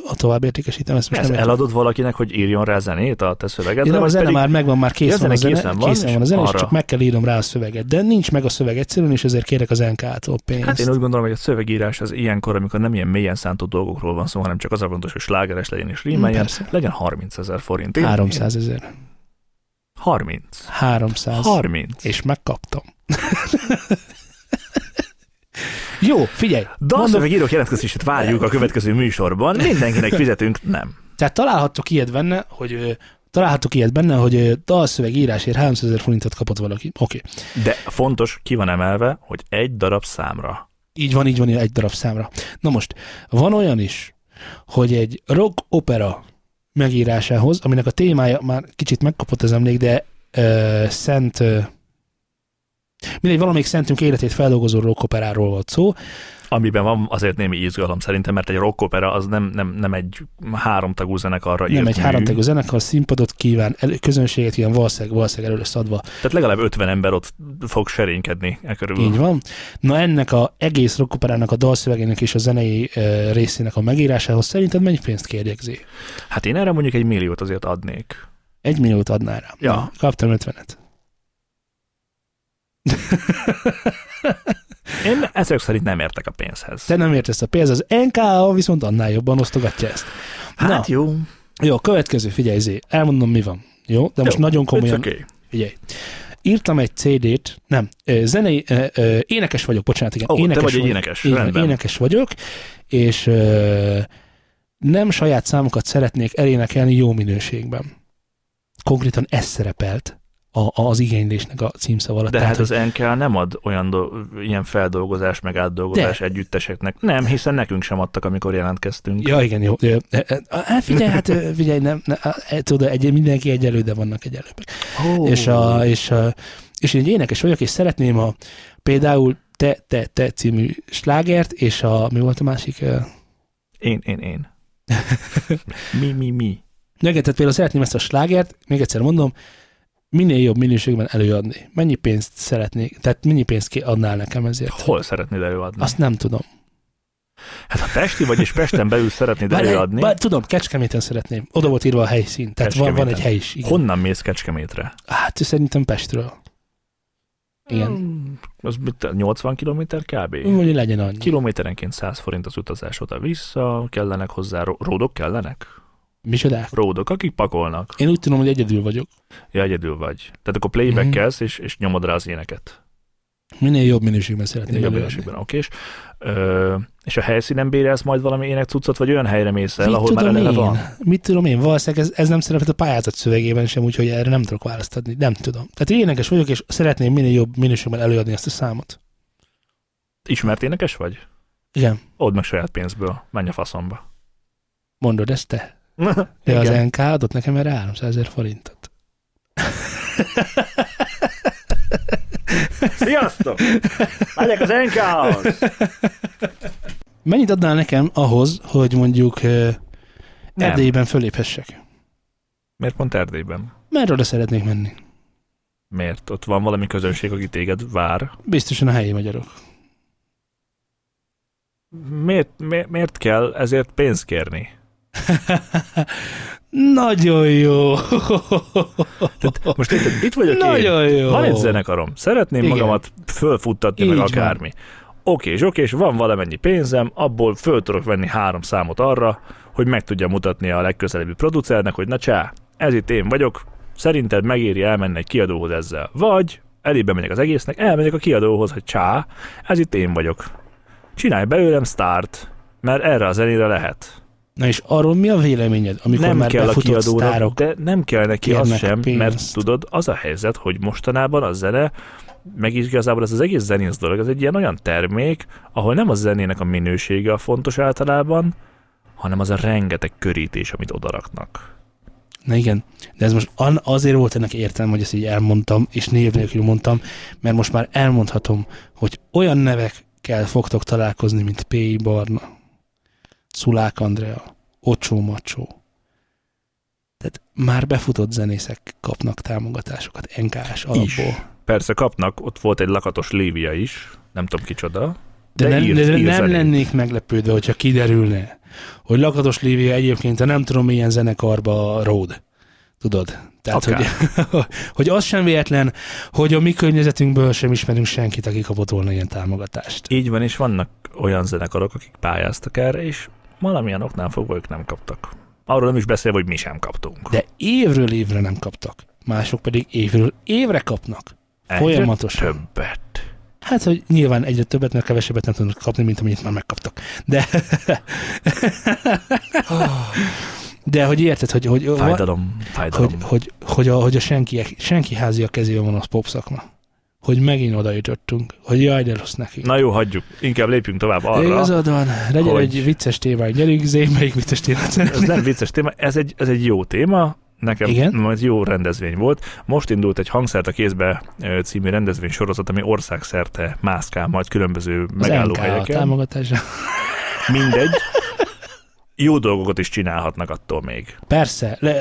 A tovább értékesítem, ezt most Ezt nem eladod valakinek, hogy írjon rá zenét a te szövegedre? Ja, nem, a zene pedig- már megvan, már kész van a zene készen van, készen és van a zene, és arra- csak meg kell írnom rá a szöveget. De nincs meg a szöveg egyszerűen, és ezért kérek az NK-tól pénzt. Hát én úgy gondolom, hogy a szövegírás az ilyenkor, amikor nem ilyen mélyen szántó dolgokról van szó, hanem csak az a fontos, hogy slágeres legyen és rímeljen, Persze. legyen 30 ezer forint. Én- 300 ezer. én- 30. 300. 30. És megkaptam. *laughs* Jó, figyelj. Dalszövegírók jelentkezését várjuk a következő műsorban. Mindenkinek fizetünk, nem. tehát találhattok ilyet benne, hogy találhattok ilyet benne, hogy dalszöveg írásért 300 ezer forintot kapott valaki. Oké. Okay. De fontos, ki van emelve, hogy egy darab számra. Így van, így van, egy darab számra. Na most, van olyan is, hogy egy rock opera megírásához, aminek a témája már kicsit megkapott az emlék, de ö, szent, ö, mindegy, valamelyik szentünk életét feldolgozó rock operáról volt szó. Amiben van azért némi izgalom szerintem, mert egy rockopera az nem, nem, nem egy háromtagú zenekarra Nem írt egy mű. háromtagú zenekar, színpadot kíván, elő, közönséget kíván, valószínűleg, valószínűleg elő lesz adva. Tehát legalább 50 ember ott fog serénykedni e körül. Így van. Na ennek a egész rock operának a dalszövegének és a zenei ö, részének a megírásához szerinted mennyi pénzt kérjek, Zé? Hát én erre mondjuk egy milliót azért adnék. Egy milliót adnál rá. Ja. Na, kaptam ötvenet. Én Én ezek szerint nem értek a pénzhez. Te nem értesz a pénz, az NKA viszont annál jobban osztogatja ezt. Hát Na. jó. Jó, következő, figyelj, Zé, elmondom mi van. Jó, de most jó, nagyon komolyan, okay. figyelj. Írtam egy CD-t, nem, zenei, énekes vagyok, bocsánat, igen. Ó, te énekes vagy egy vagyok. énekes, Így van, rendben. énekes vagyok, és nem saját számokat szeretnék elénekelni jó minőségben. Konkrétan ez szerepelt a, az igénylésnek a címszava alatt. De Tehát, hát az NK nem ad olyan do- ilyen feldolgozás, meg átdolgozás De. együtteseknek. Nem, hiszen nekünk sem adtak, amikor jelentkeztünk. Ja, igen, jó. Hát figyelj, hát figyelj, nem, nem, hát tudod, egy, mindenki egyelő, de vannak egyelőbbek. Oh. És, a, és, a, és én egy énekes vagyok, és szeretném a például Te, Te, Te című slágert, és a, mi volt a másik? Én, én, én. mi, mi, mi. Meg, tehát például szeretném ezt a slágert, még egyszer mondom, minél jobb minőségben előadni. Mennyi pénzt szeretnék, tehát mennyi pénzt adnál nekem ezért? Hol szeretnéd előadni? Azt nem tudom. Hát ha Pesti vagy, és Pesten belül szeretnéd Bár, előadni, bár, tudom, Kecskeméten szeretném. Oda volt írva a helyszín. Tehát van, van egy hely is. Igen. honnan mész Kecskemétre? Hát szerintem Pestről. Igen. Hmm, Az mit, 80 km kb? Hogy legyen annyi. Kilométerenként 100 forint az utazás oda-vissza, kellenek hozzá, ro- ródok kellenek? Micsodák? Ródok, akik pakolnak. Én úgy tudom, hogy egyedül vagyok. Ja, egyedül vagy. Tehát akkor playbackelsz, Mhm. és, és nyomod rá az éneket. Minél jobb minőségben szeretném Jobb előadni. minőségben, oké. Ö, és a helyszínen bérelsz majd valami énekcuccot, vagy olyan helyre mész el, Mit ahol már eleve én? van? Mit tudom én? Valószínűleg ez, ez nem szerepelt a pályázat szövegében sem, úgyhogy erre nem tudok választ adni. Nem tudom. Tehát én énekes vagyok, és szeretném minél jobb minőségben előadni ezt a számot. Ismert énekes vagy? Igen. Odd meg saját pénzből, menj a faszomba. Mondod ezt te? *laughs* De az NK adott nekem erre 300 ezer forintot. *laughs* Sziasztok! Megyek az NK-hoz! *laughs* Mennyit adnál nekem ahhoz, hogy mondjuk ö, Nem. Erdélyben föléphessek? Miért pont Erdélyben? Mert oda szeretnék menni. Miért? Ott van valami közönség, aki téged vár. Biztosan a helyi magyarok. Miért, miért, miért kell ezért pénzt kérni? *laughs* Nagyon jó. Tehát most érted, itt vagyok én, Nagyon jó. van egy zenekarom, szeretném Igen. magamat fölfuttatni, meg Így akármi. Oké, és oké, és van valamennyi pénzem, abból föl tudok venni három számot arra, hogy meg tudja mutatni a legközelebbi producernek, hogy na csá, ez itt én vagyok, szerinted megéri elmenni egy kiadóhoz ezzel. Vagy elébe megyek az egésznek, elmegyek a kiadóhoz, hogy csá, ez itt én vagyok. Csinálj belőlem start, mert erre a zenére lehet. Na és arról mi a véleményed, amikor nem már kell a kiadónak, sztárok? de nem kell neki az sem, pénzt. mert tudod, az a helyzet, hogy mostanában a zene, meg is igazából ez az egész zenész dolog, ez egy ilyen olyan termék, ahol nem a zenének a minősége a fontos általában, hanem az a rengeteg körítés, amit odaraknak. Na igen, de ez most azért volt ennek értelme, hogy ezt így elmondtam, és név nélkül mondtam, mert most már elmondhatom, hogy olyan nevekkel fogtok találkozni, mint P. Barna, Szulák Andrea, Ocsó Macsó. Tehát már befutott zenészek kapnak támogatásokat NKS Is. alapból. Persze kapnak, ott volt egy lakatos Lévia is, nem tudom kicsoda. De, De nem, írt- de ír nem zenét. lennék meglepődve, hogyha kiderülne, hogy Lakatos Lívia egyébként a nem tudom milyen zenekarba ród. Tudod? Tehát, Akár. hogy, *laughs* hogy az sem véletlen, hogy a mi környezetünkből sem ismerünk senkit, aki kapott volna ilyen támogatást. Így van, és vannak olyan zenekarok, akik pályáztak erre, és valamilyen oknál fogva ők nem kaptak. Arról nem is beszélve, hogy mi sem kaptunk. De évről évre nem kaptak. Mások pedig évről évre kapnak. Egyre Folyamatosan. Többet. Hát, hogy nyilván egyre többet, mert kevesebbet nem tudnak kapni, mint amennyit már megkaptak. De, de hogy érted, hogy, hogy, Fájdalom, fájdalom. hogy, hogy, hogy, a, hogy a senki, senki házi a kezében van az popszakma. Hogy megint oda jutottunk, hogy jaj, de rossz neki. Na jó, hagyjuk. Inkább lépjünk tovább arra. Igazad van, legyen hogy- egy vicces témánk. Gyerünk, Zé, melyik vicces témát Ez nem vicces téma, ez egy, ez egy jó téma. Nekem Igen? ez jó rendezvény volt. Most indult egy Hangszert a kézbe című rendezvény sorozat, ami országszerte mászkál majd különböző Az megállóhelyeken. támogatása. Mindegy. Jó dolgokat is csinálhatnak attól még. Persze, le,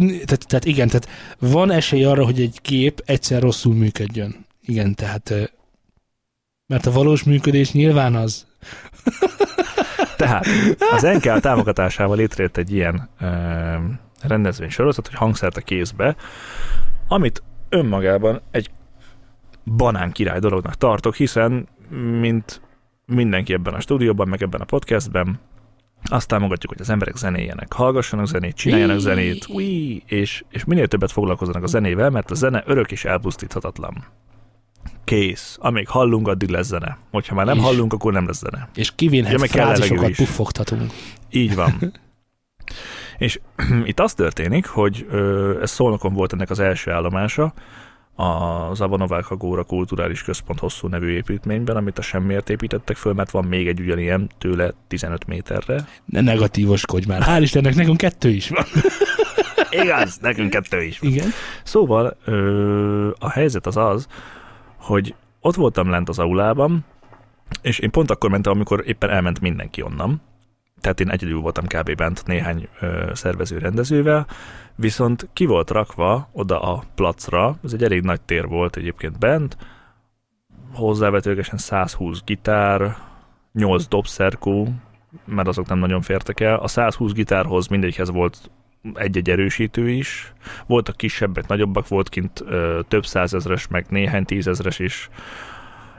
tehát, tehát igen, tehát van esély arra, hogy egy kép egyszer rosszul működjön. Igen, tehát mert a valós működés nyilván az. Tehát az NK támogatásával létrejött egy ilyen ö, rendezvény sorozat, hogy hangszert a kézbe, amit önmagában egy banán király dolognak tartok, hiszen mint mindenki ebben a stúdióban, meg ebben a podcastben, azt támogatjuk, hogy az emberek zenéjenek, hallgassanak zenét, csináljanak zenét, Whee! és, és minél többet foglalkozzanak a zenével, mert a zene örök és elpusztíthatatlan. Kész. Amíg hallunk, addig lesz zene. Hogyha már nem És- hallunk, akkor nem lesz zene. És kivinhet Ja, frázisokat puffogtatunk. Így van. *laughs* és *clears throat* itt az történik, hogy ö, ez Szolnokon volt ennek az első állomása, a Zavanovák Agóra Kulturális Központ hosszú nevű építményben, amit a semmiért építettek föl, mert van még egy ugyanilyen tőle 15 méterre. Ne negatívoskodj már. Hál' Istennek, nekünk kettő is van. *laughs* Igaz, nekünk kettő is. van. Igen. Szóval ö, a helyzet az az, hogy ott voltam lent az aulában, és én pont akkor mentem, amikor éppen elment mindenki onnan. Tehát én egyedül voltam kb. bent néhány ö, szervező rendezővel, viszont ki volt rakva oda a placra, ez egy elég nagy tér volt egyébként bent, hozzávetőlegesen 120 gitár, 8 dobszerkó, mert azok nem nagyon fértek el. A 120 gitárhoz mindegyikhez volt egy-egy erősítő is, voltak kisebbek, nagyobbak, volt kint ö, több százezres, meg néhány tízezres is.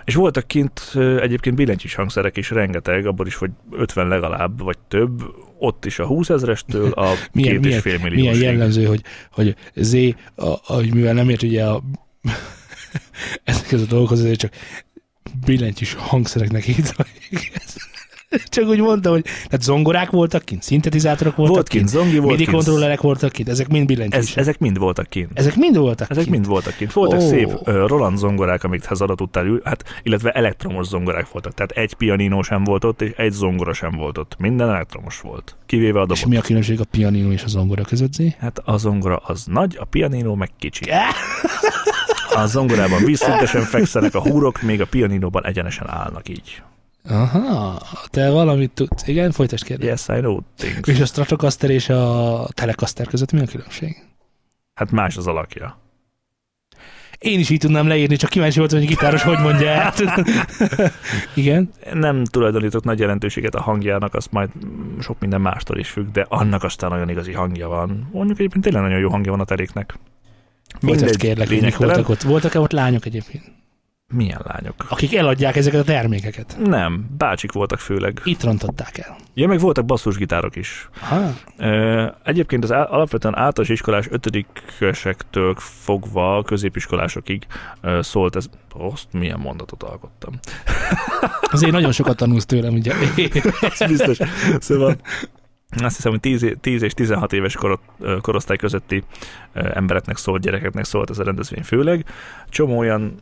És voltak kint ö, egyébként billentyűs hangszerek is rengeteg, abból is, hogy 50 legalább, vagy több, ott is a 20 ezrestől a *laughs* Milyen- két és fél Milyen milliósig. jellemző, hogy, hogy Z, a, a, mivel nem ért ugye a *laughs* ezekhez a dolgokhoz, ezért csak billentyűs hangszereknek hívta. *laughs* Csak úgy mondtam, hogy tehát zongorák voltak kint, szintetizátorok voltak Volt kint kint, zongi, volt MIDI kontrollerek voltak kint, ezek mind ez, billentyűsek. ezek mind voltak kint. ezek mind voltak Ezek kint. mind voltak kint. Voltak oh. szép uh, Roland zongorák, amikhez oda tudtál ül, hát, illetve elektromos zongorák voltak. Tehát egy pianino sem volt ott, és egy zongora sem volt ott. Minden elektromos volt. Kivéve a És dobot. mi a különbség a pianino és a zongora között, Zé? Hát a zongora az nagy, a pianino meg kicsi. A zongorában vízszintesen fekszenek a húrok, még a pianinóban egyenesen állnak így. Aha, te valamit tudsz. Igen, folytasd kérdés. Yes, I know things. És a Stratocaster és a Telecaster között mi a különbség? Hát más az alakja. Én is így tudnám leírni, csak kíváncsi voltam, hogy gitáros hogy mondja el. *laughs* Igen. Nem tulajdonítok nagy jelentőséget a hangjának, az majd sok minden mástól is függ, de annak aztán nagyon igazi hangja van. Mondjuk egyébként tényleg nagyon jó hangja van a teréknek. Folytasd kérlek, lényegtelen. voltak ott. Voltak-e ott lányok egyébként? Milyen lányok? Akik eladják ezeket a termékeket. Nem, bácsik voltak főleg. Itt rontották el. Ja, meg voltak basszusgitárok is. Aha. Ö, Egyébként az alapvetően általános iskolás ötödikesektől fogva középiskolásokig szólt ez. Azt milyen mondatot alkottam. Azért nagyon sokat tanulsz tőlem, ugye. *laughs* Ez biztos. Szóval azt hiszem, hogy 10, é- 10 és 16 éves korot, korosztály közötti embereknek szólt, gyerekeknek szólt ez a rendezvény főleg. Csomó olyan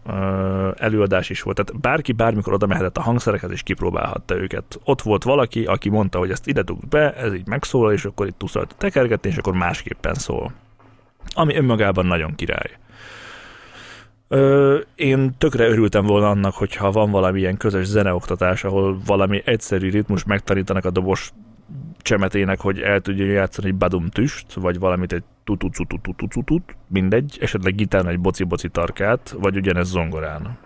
előadás is volt, tehát bárki bármikor oda mehetett a hangszerekhez és kipróbálhatta őket. Ott volt valaki, aki mondta, hogy ezt ide dugd be, ez így megszólal, és akkor itt tuszalt tekergetni, és akkor másképpen szól. Ami önmagában nagyon király. Ö, én tökre örültem volna annak, hogyha van valamilyen közös zeneoktatás, ahol valami egyszerű ritmus megtanítanak a dobos csemetének, hogy el tudja játszani egy badum tüst, vagy valamit egy tutucututututututu, mindegy, esetleg gitáron egy boci-boci tarkát, vagy ugyanez zongorán.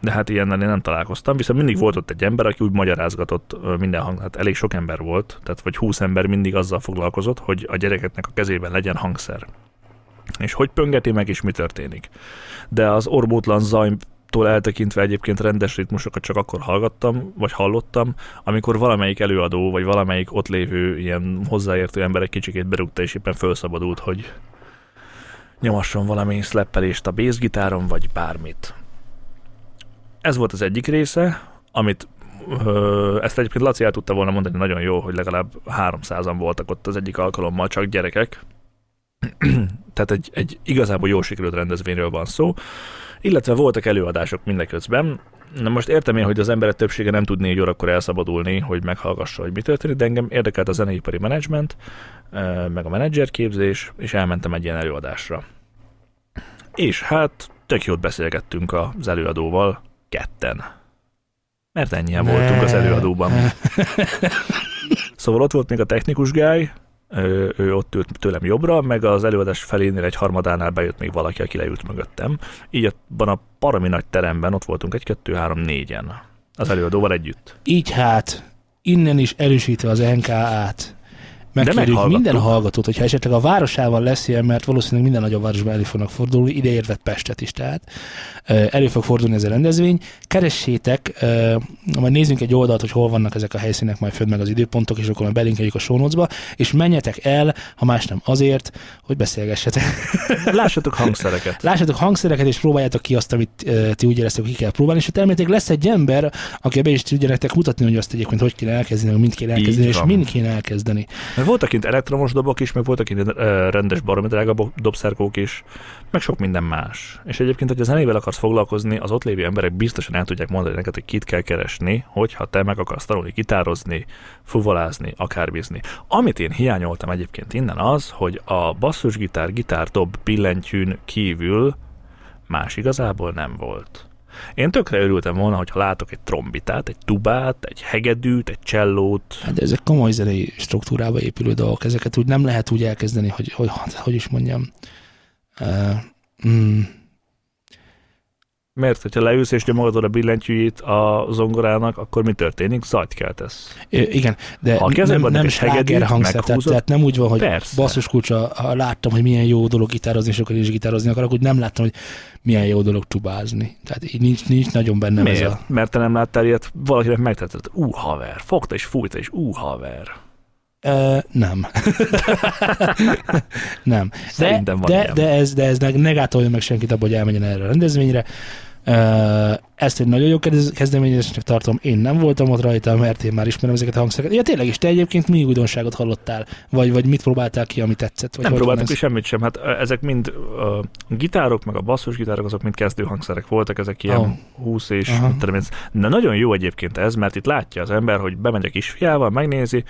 De hát ilyennel én nem találkoztam, viszont mindig volt ott egy ember, aki úgy magyarázgatott minden hang, hát elég sok ember volt, tehát vagy húsz ember mindig azzal foglalkozott, hogy a gyerekeknek a kezében legyen hangszer. És hogy pöngeti meg, és mi történik. De az orbótlan zajtól eltekintve egyébként rendes ritmusokat csak akkor hallgattam, vagy hallottam, amikor valamelyik előadó, vagy valamelyik ott lévő ilyen hozzáértő ember egy kicsikét berúgta, és éppen felszabadult, hogy nyomasson valami szleppelést a bassgitáron, vagy bármit. Ez volt az egyik része, amit ö, ezt egyébként Laci el tudta volna mondani nagyon jó, hogy legalább 300-an voltak ott az egyik alkalommal, csak gyerekek. *clears throat* Tehát egy, egy igazából jó sikerült rendezvényről van szó, illetve voltak előadások mindeközben. Na most értem én, hogy az emberek többsége nem tud négy órakor elszabadulni, hogy meghallgassa, hogy mi történik, de engem érdekelt a zeneipari menedzsment, meg a menedzserképzés, és elmentem egy ilyen előadásra. És hát tök jót beszélgettünk az előadóval, ketten. Mert ennyien voltunk az előadóban. *laughs* Szóval ott volt még a technikus guy, ő, ott ült tőlem jobbra, meg az előadás felénél egy harmadánál bejött még valaki, aki leült mögöttem. Így abban a parami nagy teremben ott voltunk egy, kettő, három, négyen. Az előadóval együtt. Így hát, innen is erősítve az NK-át, megkérjük minden hallgatót, hogyha esetleg a városával lesz ilyen, mert valószínűleg minden nagyobb városban elő fognak fordulni, ideértve Pestet is, tehát elő fog fordulni ez a rendezvény. Keressétek, majd nézzünk egy oldalt, hogy hol vannak ezek a helyszínek, majd föld meg az időpontok, és akkor majd belinkeljük a show és menjetek el, ha más nem azért, hogy beszélgessetek. *laughs* Lássatok hangszereket. Lássátok hangszereket, és próbáljátok ki azt, amit ti úgy éreztek, hogy ki kell próbálni, és elméletek lesz egy ember, aki be is tudja nektek mutatni, hogy azt egyébként hogy kéne elkezdeni, hogy mind kéne elkezdeni, és mind kéne elkezdeni. Mert voltak kint elektromos dobok is, meg voltak ö, rendes baromi drága dobszerkók is, meg sok minden más. És egyébként, hogy a zenével akarsz foglalkozni, az ott lévő emberek biztosan el tudják mondani neked, hogy kit kell keresni, hogyha te meg akarsz tanulni gitározni, fuvolázni, akárbizni. Amit én hiányoltam egyébként innen az, hogy a basszusgitár, gitárdob billentyűn kívül más igazából nem volt. Én tökre örültem volna, hogyha látok egy trombitát, egy tubát, egy hegedűt, egy csellót, Hát ezek komoly zenei struktúrába épülő dolgok, ezeket úgy nem lehet úgy elkezdeni, hogy hogy, hogy is mondjam. Uh, mm, Mert, hogyha leülsz és nyomogatod a billentyűjét a zongorának, akkor mi történik? Zajt keltesz. Ö, Igen, de Ha nem, nem, sláger hangszer, tehát, nem úgy van, hogy Persze. basszus kulcsa, ha láttam, hogy milyen jó dolog gitározni, és akkor is gitározni akarok, úgy nem láttam, hogy milyen jó dolog tubázni. Tehát így nincs, nincs nagyon bennem Miért? ez a... Mert te nem láttál ilyet, valakinek megtetted, ú, haver, fogta és fújta, és ú, haver. Uh, nem. *laughs* nem. De, de, ilyen. de, ez, de ez ne, gátolja meg senkit abban, hogy elmenjen erre a rendezvényre. Uh, ezt egy nagyon jó kezd- kezdeményezésnek tartom. Én nem voltam ott rajta, mert én már ismerem ezeket a hangszereket. Ja, tényleg is, te egyébként mi újdonságot hallottál? Vagy, vagy mit próbáltál ki, ami tetszett? Vagy nem ez? ki semmit sem. Hát ezek mind a gitárok, meg a basszusgitárok, azok mind kezdő hangszerek voltak, ezek ilyen Oh. oh. 20 és én. De nagyon jó egyébként ez, mert itt látja az ember, hogy bemegy a kisfiával, megnézi,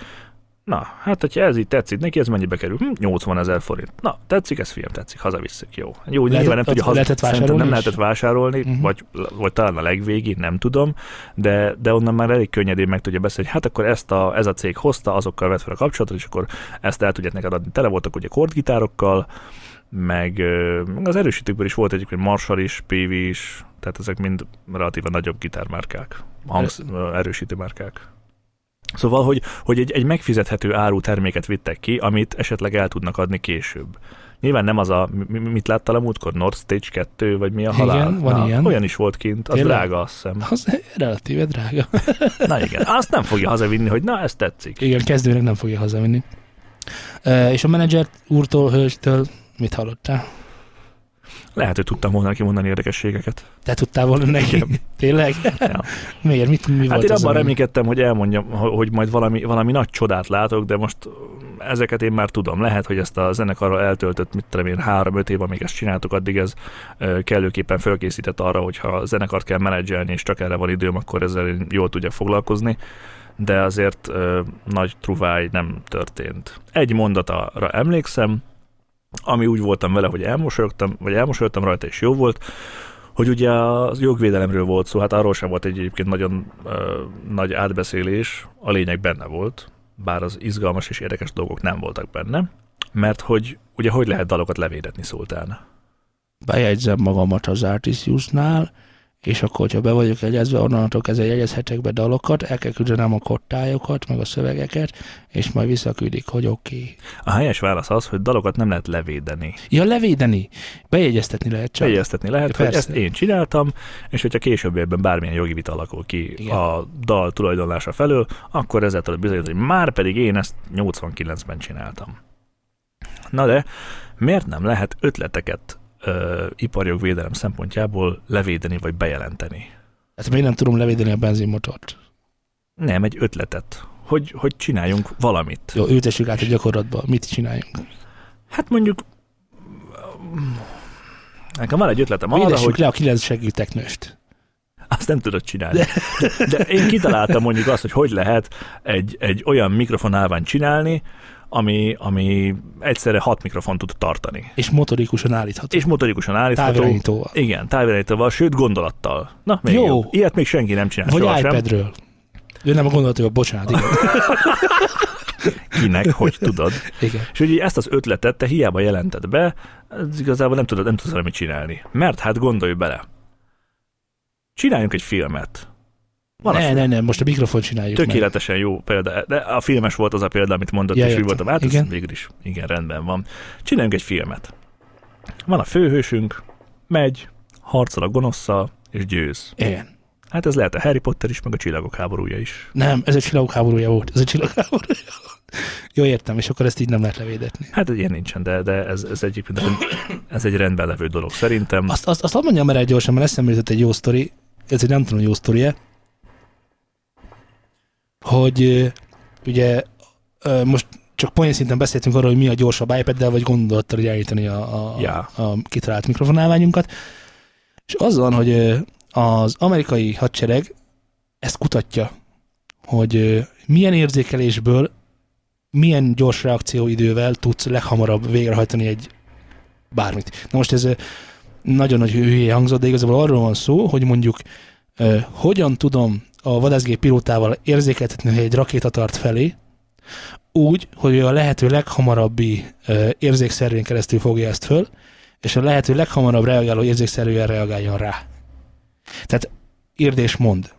Na, hát hogyha ez így tetszik neki, ez mennyibe kerül? Hm, 80 ezer forint. Na, tetszik, ez fiam, tetszik, hazavisszük, jó. Jó, Lehetett- nyilván nem tudja haza... lehetett vásárolni nem is? lehetett vásárolni, uh-huh. vagy, vagy talán a legvégig, nem tudom, de, de onnan már elég könnyedén meg tudja beszélni, hogy hát akkor ezt a, ez a cég hozta, azokkal vett fel a kapcsolatot, és akkor ezt el tudják neked adni. Tele voltak ugye kordgitárokkal, meg, az erősítőkből is volt egyébként Marshall is, PV is, tehát ezek mind relatíven nagyobb gitármárkák, hangsz, erősítő márkák. Szóval, hogy, hogy egy, egy megfizethető áru terméket vittek ki, amit esetleg el tudnak adni később. Nyilván nem az a, mi- mi- mit láttál a múltkor, North Stage 2, vagy mi a Igen, halál? van Na, ilyen. Olyan is volt kint, az Tényleg? drága, azt hiszem. Az relatíve drága. *laughs* Na igen, azt nem fogja hazavinni, hogy na, ez tetszik. Igen, kezdőnek nem fogja hazavinni. Uh, és a menedzser úrtól, hölgytől mit hallottál? Lehet, hogy tudtam volna neki mondani érdekességeket. Te tudtál volna neki? Igen. *laughs* Tényleg? Ja. *laughs* Miért? Mit, mi Hát volt én abban reménykedtem, hogy elmondjam, ho- hogy majd valami, valami nagy csodát látok, de most ezeket én már tudom. Lehet, hogy ezt a zenekarral eltöltött, mit tudom én, három-öt év, amíg ezt csináltuk, addig ez kellőképpen felkészített arra, hogyha a zenekart kell menedzselni, és csak erre van időm, akkor ezzel én jól tudjak foglalkozni de azért ö, nagy truváj nem történt. Egy mondatára emlékszem, ami úgy voltam vele, hogy elmosolyogtam, vagy elmosolyogtam rajta, és jó volt, hogy ugye a jogvédelemről volt szó, hát arról sem volt egy egyébként nagyon ö, nagy átbeszélés, a lényeg benne volt, bár az izgalmas és érdekes dolgok nem voltak benne, mert hogy ugye hogy lehet dalokat levédetni szóltán. Bejegyzem magamat az Artisiusnál, és akkor, hogyha be vagyok jegyezve, onnantól kezdve jegyezhetek be dalokat, el kell küldenem a kottájokat, meg a szövegeket, és majd visszaküldik, hogy oké. Okay. A helyes válasz az, hogy dalokat nem lehet levédeni. Ja, levédeni. Bejegyeztetni lehet csak. Bejegyeztetni lehet, Ja, hogy persze. ezt én csináltam, és hogyha későbbiekben bármilyen jogi vita alakul ki Igen. a dal tulajdonlása felől, akkor ezzel tudod bizonyítani, hogy már pedig én ezt 89-ben csináltam. Na de, miért nem lehet ötleteket ö, iparjogvédelem szempontjából levédeni vagy bejelenteni? Hát miért nem tudom levédeni a benzinmotort? Nem, egy ötletet. Hogy, hogy csináljunk valamit. Jó, ültessük át a gyakorlatba. Mit csináljunk? Hát mondjuk nekem van egy ötletem arra, Védessük hogy le a kilenc segíteknőst. azt nem tudod csinálni. De, de én kitaláltam mondjuk azt, hogy hogy lehet egy, egy olyan mikrofonálványt csinálni, ami, ami egyszerre hat mikrofon tud tartani. És motorikusan állítható. És motorikusan állítható. távirányítóval. Igen, távirányítóval, sőt gondolattal. Na, még Jó. jó. Ilyet még senki nem csinál Vagy sohasem. iPadről. Ő nem a gondolatról, bocsánat, igen. *laughs* Kinek, hogy tudod. igen. És ugye ezt az ötletet te hiába jelented be, igazából nem tudod, nem tudsz mit csinálni. Mert hát gondolj bele. Csináljunk egy filmet. Van a ne, ne, ne, most a mikrofon csináljuk meg. Tökéletesen jó példa, de a filmes volt az a példa, amit mondott, Ja, és voltam, hát Igen. ez végül is, igen, rendben van. Csináljunk egy filmet. Van a főhősünk, megy, harcol a gonoszszal, és győz. Igen. Hát ez lehet a Harry Potter is, meg a Csillagok háborúja is. Nem, ez egy csillagok háborúja volt. Ez egy csillagok háborúja volt. Jó, értem, és akkor ezt így nem lehet levédetni. Hát ilyen nincsen, de, de ez, ez egyébként ez egy rendben levő dolog szerintem. Azt, azt, azt mondjam el egy gyorsan, mert eszembe jutott egy jó sztori, ez egy nem tudom, jó sztori hogy ugye most csak poén szinten beszéltünk arról, hogy mi a gyorsabb iPad-del, vagy gondolattal elítani a, a, Ja. a kitalált mikrofonálványunkat. És az van, hogy az amerikai hadsereg ezt kutatja, hogy milyen érzékelésből, milyen gyors reakcióidővel tudsz leghamarabb végrehajtani egy bármit. Na most ez nagyon nagy hülye hangzott, de igazából arról van szó, hogy mondjuk hogyan tudom a vadászgép pilótával érzékeltetni, hogy egy rakéta tart felé, úgy, hogy a lehető leghamarabbi érzékszervén keresztül fogja ezt föl, és a lehető leghamarabb reagáló érzékszerűen reagáljon rá. Tehát írd és mond.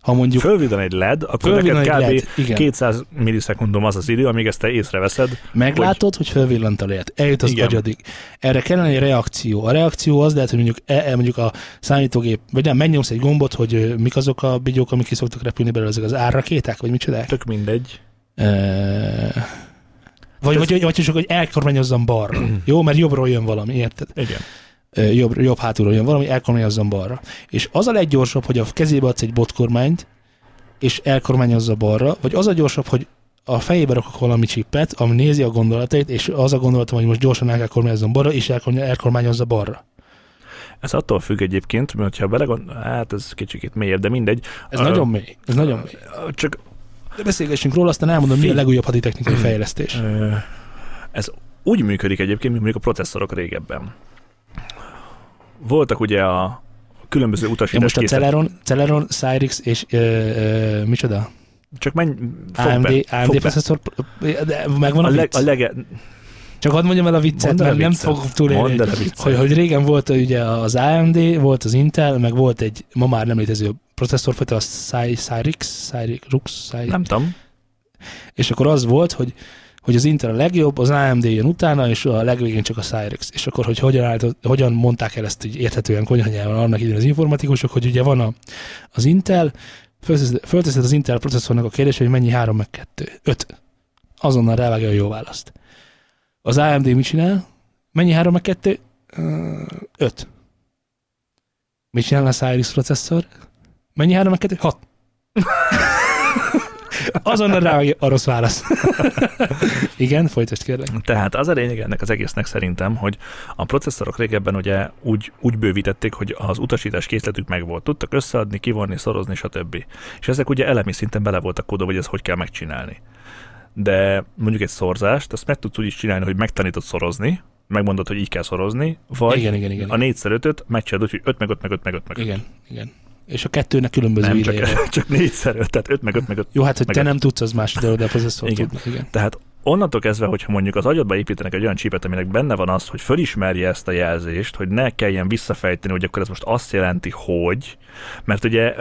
Ha mondjuk Fölvillan egy LED, akkor neked kb. LED, igen. 200 millisekundum az az idő, amíg ezt te észreveszed. Meglátod, hogy felvillant a lehet. Eljut az Igen. agyadig. Erre kellene egy reakció. A reakció az lehet, hogy mondjuk, e, e, mondjuk a számítógép, vagy nem, megnyomsz egy gombot, hogy mik azok a bigyók, amik ki szoktak repülni belőle, ezek az árrakéták, vagy micsodák? Tök mindegy. E, vagy, vagy, vagy csak, hogy elkormányozzam balra. *clears throat* Jó, mert jobbról jön valami, érted? Igen. Jobb, jobb hátulról jön valami, elkormányozzam balra. És az a leggyorsabb, hogy a kezébe adsz egy botkormányt, és elkormányozza balra, vagy az a gyorsabb, hogy a fejébe rakok valami csippet, ami nézi a gondolatait, és az a gondolatom, hogy most gyorsan el kell kormányozzam balra, és elkormány- elkormányozza balra. Ez attól függ egyébként, mert ha belegond, hát ez kicsikét mélyebb, de mindegy. Ez Ö, nagyon mély. Ez nagyon mély. Csak De beszélgessünk róla, aztán elmondom, mi a legújabb haditechnikai fejlesztés. ez úgy működik egyébként, mint mondjuk a processzorok régebben. Voltak ugye a különböző Ja, utasítás most a Celeron, Celeron, Cyrix és ö, ö, micsoda? Csak menj, fog AMD, be, AMD fog processzor, de megvan a, A, leg, a lege... Csak hadd mondjam el a viccet, Mondd mert nem viccet. túlélni. El a viccet. hogy, hogy régen volt ugye az AMD, volt az Intel, meg volt egy ma már nem létező processzorfajta, a Cy- Cyrix, Cyrix, Rux, Cyrix. Nem tudom. És akkor az volt, hogy hogy az Intel a legjobb, az AMD jön utána, és a legvégén csak a Cyrix. És akkor, hogy hogyan, állított, hogyan mondták el ezt így érthetően konyhanyelven annak idején az informatikusok, hogy ugye van a, az Intel, fölteszed az Intel processzornak a kérdés, hogy mennyi 3 meg 2. 5. Azonnal rávágja a jó választ. Az AMD mit csinál? Mennyi 3 meg 2? 5. Mit csinál a Cyrix processzor? Mennyi 3 meg 2? 6. Azonnal rávágja a rossz válasz. *laughs* Igen, folytasd kérlek. Tehát az a lényeg ennek az egésznek szerintem, hogy a processzorok régebben ugye úgy, úgy bővítették, hogy az utasítás készletük megvolt. Tudtak összeadni, kivonni, szorozni, stb. És ezek ugye elemi szinten bele voltak kódolva, hogy ezt hogy kell megcsinálni. De mondjuk egy szorzást, azt meg tudsz úgy is csinálni, hogy megtanítod szorozni, megmondod, hogy így kell szorozni, vagy Igen, igen, igen. a 4x5-öt megcsinálod úgy, hogy 5 meg 5 meg 5 meg 5 meg 5. Igen, igen. És a kettőnek különböző Nem, ideje csak, *laughs* csak 4x5, tehát 5 meg 5 meg 5. Jó, hát, hogy meg te öt. nem tudsz, az más de a processzor Igen. tudna. Igen. Tehát onnantól kezdve, hogyha mondjuk az agyadba építenek egy olyan csípet, aminek benne van az, hogy fölismerje ezt a jelzést, hogy ne kelljen visszafejteni, hogy akkor ez most azt jelenti, hogy, mert ugye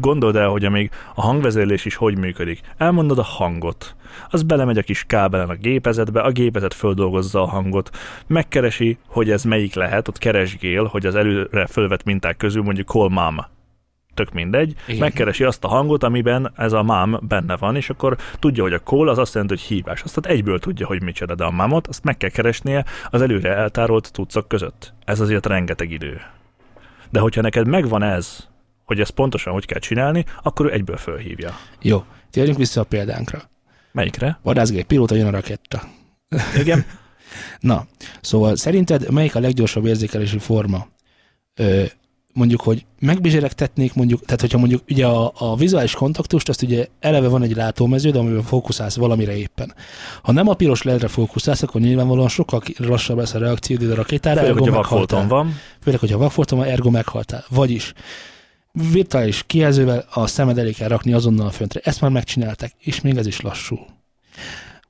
gondold el, hogy amíg a hangvezérlés is hogy működik. Elmondod a hangot, az belemegy a kis kábelen a gépezetbe, a gépezet földolgozza a hangot, megkeresi, hogy ez melyik lehet, ott keresgél, hogy az előre fölvett minták közül mondjuk call mom tök mindegy, Igen. megkeresi azt a hangot, amiben ez a mom benne van, és akkor tudja, hogy a call az azt jelenti, hogy hívás. Azt egyből tudja, hogy micsoda, de a mámot azt meg kell keresnie az előre eltárolt tudszok között. Ez azért rengeteg idő. De hogyha neked megvan ez, hogy ezt pontosan hogy kell csinálni, akkor ő egyből fölhívja. Jó, térjünk vissza a példánkra. Melyikre? Vadászgép, pilóta, jön a raketta. Igen. *laughs* Na, szóval szerinted melyik a leggyorsabb érzékelési forma? Ö, mondjuk, hogy megbizseregtetnék mondjuk, tehát hogyha mondjuk ugye a, a vizuális kontaktust, azt ugye eleve van egy látómeződ, amiben fókuszálsz valamire éppen. Ha nem a piros ledre fókuszálsz, akkor nyilvánvalóan sokkal lassabb lesz a reakciód a rakétára, Főleg, hogyha vakfolton van. Főleg, hogyha vakfoltom, van, ergo meghaltál. Vagyis virtuális kijelzővel a szemed elé kell rakni azonnal a föntre. Ezt már megcsinálták, és még ez is lassú.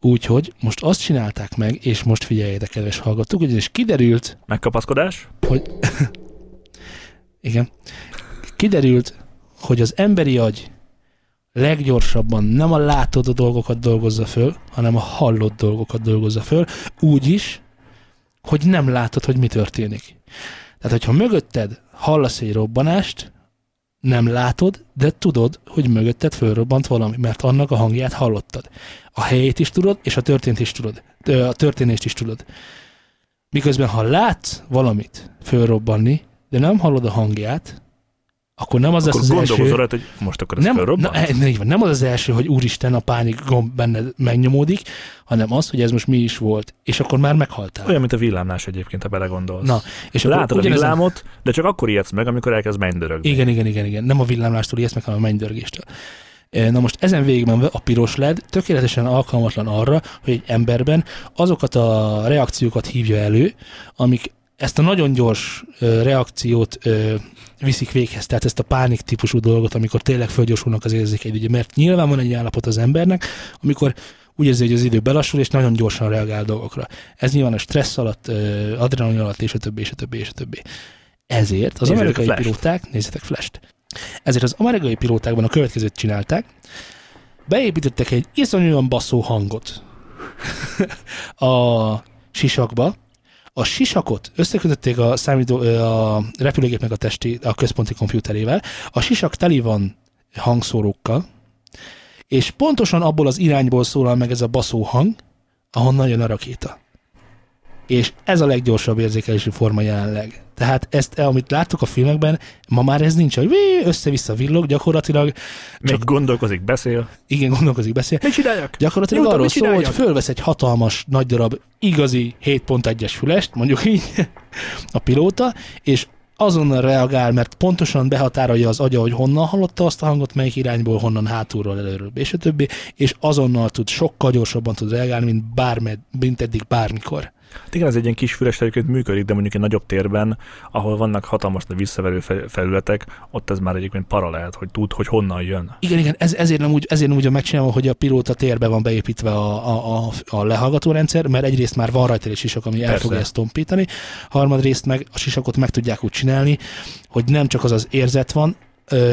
Úgyhogy most azt csinálták meg, és most figyeljétek, kedves hallgatók, ugyanis kiderült, Megkapaszkodás? hogy *laughs* igen, kiderült, hogy az emberi agy leggyorsabban nem a látod dolgokat dolgozza föl, hanem a hallott dolgokat dolgozza föl, úgy is, hogy nem látod, hogy mi történik. Tehát, hogyha mögötted hallasz egy robbanást, nem látod, de tudod, hogy mögötted fölrobbant valami, mert annak a hangját hallottad. A helyét is tudod, és a történt is tudod. A történést is tudod. Miközben, ha látsz valamit fölrobbanni, de nem hallod a hangját, akkor nem az Akkor lesz az első... rajta, hogy most akkor ez Nem, fölrobban? na, eh, így van, nem az az első, hogy úristen, a pánik gomb benned megnyomódik, hanem az, hogy ez most mi is volt, és akkor már meghaltál. Olyan, mint a villámlás egyébként, ha belegondolsz. Na, és Látod a villámot, de csak akkor ijedsz meg, amikor elkezd mennydörögni. Igen, igen, igen, igen. Nem a villámlástól ilyesz meg, hanem a mennydörgéstől. E, Na most ezen végigmenve a piros LED tökéletesen alkalmatlan arra, hogy egy emberben azokat a reakciókat hívja elő, amik ezt a nagyon gyors ö, reakciót ö, viszik véghez, tehát ezt a pánik típusú dolgot, amikor tényleg fölgyorsulnak az érzékeid, ugye, mert nyilván van egy állapot az embernek, amikor úgy érzi, hogy az idő belassul, és nagyon gyorsan reagál dolgokra. Ez nyilván a stressz alatt, ö, adrenalin alatt, és a többi, és a többi, és a többi. Ezért az Nézzétek amerikai pilóták, nézzetek Flash-t. Ezért az amerikai pilótákban a következőt csinálták. Beépítettek egy iszonyúan baszó hangot *laughs* a sisakba. A sisakot összekötötték a, számító, a repülőgépnek a testi, a központi komputerével. A sisak teli van hangszórókkal, és pontosan abból az irányból szólal meg ez a baszó hang, ahonnan jön a rakéta. És ez a leggyorsabb érzékelési forma jelenleg. Tehát ezt, amit láttuk a filmekben, ma már ez nincs, hogy ví, össze-vissza villog, gyakorlatilag, Még gondolkozik, beszél. igen, gondolkozik, beszél, Mit csináljak? Gyakorlatilag Newton, arról szól, hogy fölvesz egy hatalmas, nagy darab, igazi 7.1-es fülest, mondjuk így, *laughs* a pilóta, és azonnal reagál, mert pontosan behatárolja az agya, hogy honnan hallotta azt a hangot, melyik irányból, honnan hátulról, előről, és a többi, és azonnal tud, sokkal gyorsabban tud reagálni, mint, bármed, mint eddig bármikor. Hát igen, ez egy ilyen kis füles egyébként működik, de mondjuk egy nagyobb térben, ahol vannak hatalmas nagy visszaverő fe- felületek, ott ez már egyébként para lehet, hogy tud, hogy honnan jön. Igen, igen, ez, ezért nem úgy, ezért nem úgy van megcsinálva, hogy a pilóta térbe van beépítve a, a, a, a lehallgató rendszer, mert egyrészt már van rajta egy sisak, ami el Persze. fogja ezt tompítani, harmadrészt meg a sisakot meg tudják úgy csinálni, hogy nem csak az az érzet van,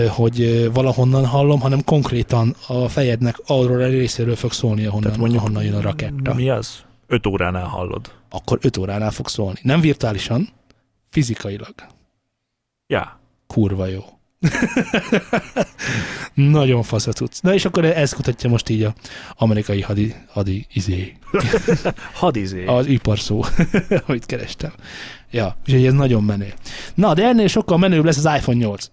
hogy valahonnan hallom, hanem konkrétan a fejednek arról a részéről fog szólni, ahonnan, Tehát mondjuk ahonnan jön a raketta. Mi az? 5 óránál hallod. Akkor 5 óránál fog szólni. Nem virtuálisan, fizikailag. Ja. Kurva jó. *laughs* Nagyon fasz tudsz. Na és akkor ez kutatja most így a amerikai hadi, hadi izé, *laughs* Hadizé. az iparszó, *laughs* amit kerestem. Ja, úgyhogy ez nagyon menő. Na, de ennél sokkal menőbb lesz az iPhone 8.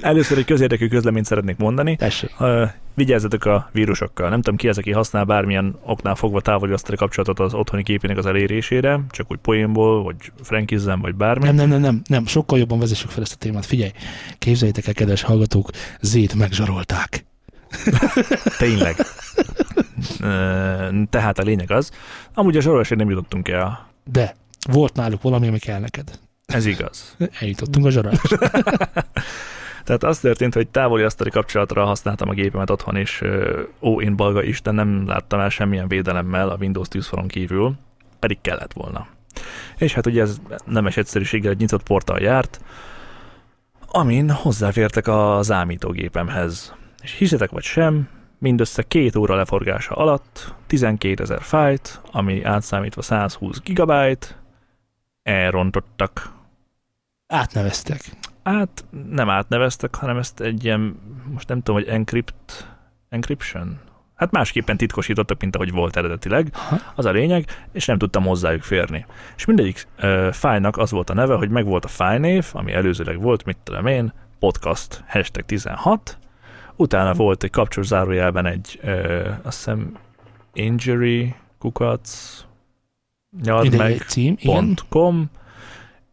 Először egy közérdekű közleményt szeretnék mondani. Tessék. Uh, vigyázzatok a vírusokkal. Nem tudom ki az, aki használ bármilyen oknál fogva távoli azt a kapcsolatot az otthoni képének az elérésére, csak úgy poénból, vagy frankizzen, vagy bármi. Nem, nem, nem, nem, nem, sokkal jobban vezessük fel ezt a témát. Figyelj, képzeljétek el, kedves hallgatók, Zét megzsarolták. *laughs* Tényleg. Tehát a lényeg az, amúgy a zsarolásért nem jutottunk el. De volt náluk valami, ami kell neked. Ez igaz. Eljutottunk a zsarolásra. *laughs* Tehát az történt, hogy távoli asztali kapcsolatra használtam a gépemet otthon, és ó, én balga Isten, nem láttam el semmilyen védelemmel a Windows 10 falon kívül, pedig kellett volna. És hát ugye ez nemes egyszerűséggel egy nyitott portal járt, amin hozzáfértek a számítógépemhez. És hiszetek vagy sem, mindössze két óra leforgása alatt 12 ezer fájt, ami átszámítva 120 gigabyte, elrontottak. Átneveztek. Hát nem átneveztek, hanem ezt egy ilyen, most nem tudom, hogy encrypt, encryption? Hát másképpen titkosítottak, mint ahogy volt eredetileg. Az a lényeg, és nem tudtam hozzájuk férni. És mindegyik ö, fájnak az volt a neve, hogy megvolt a fájnév, ami előzőleg volt, mit tudom én, podcast, hashtag 16, utána volt egy kapcsolós zárójelben egy, ö, azt hiszem, injury, kukac, nyald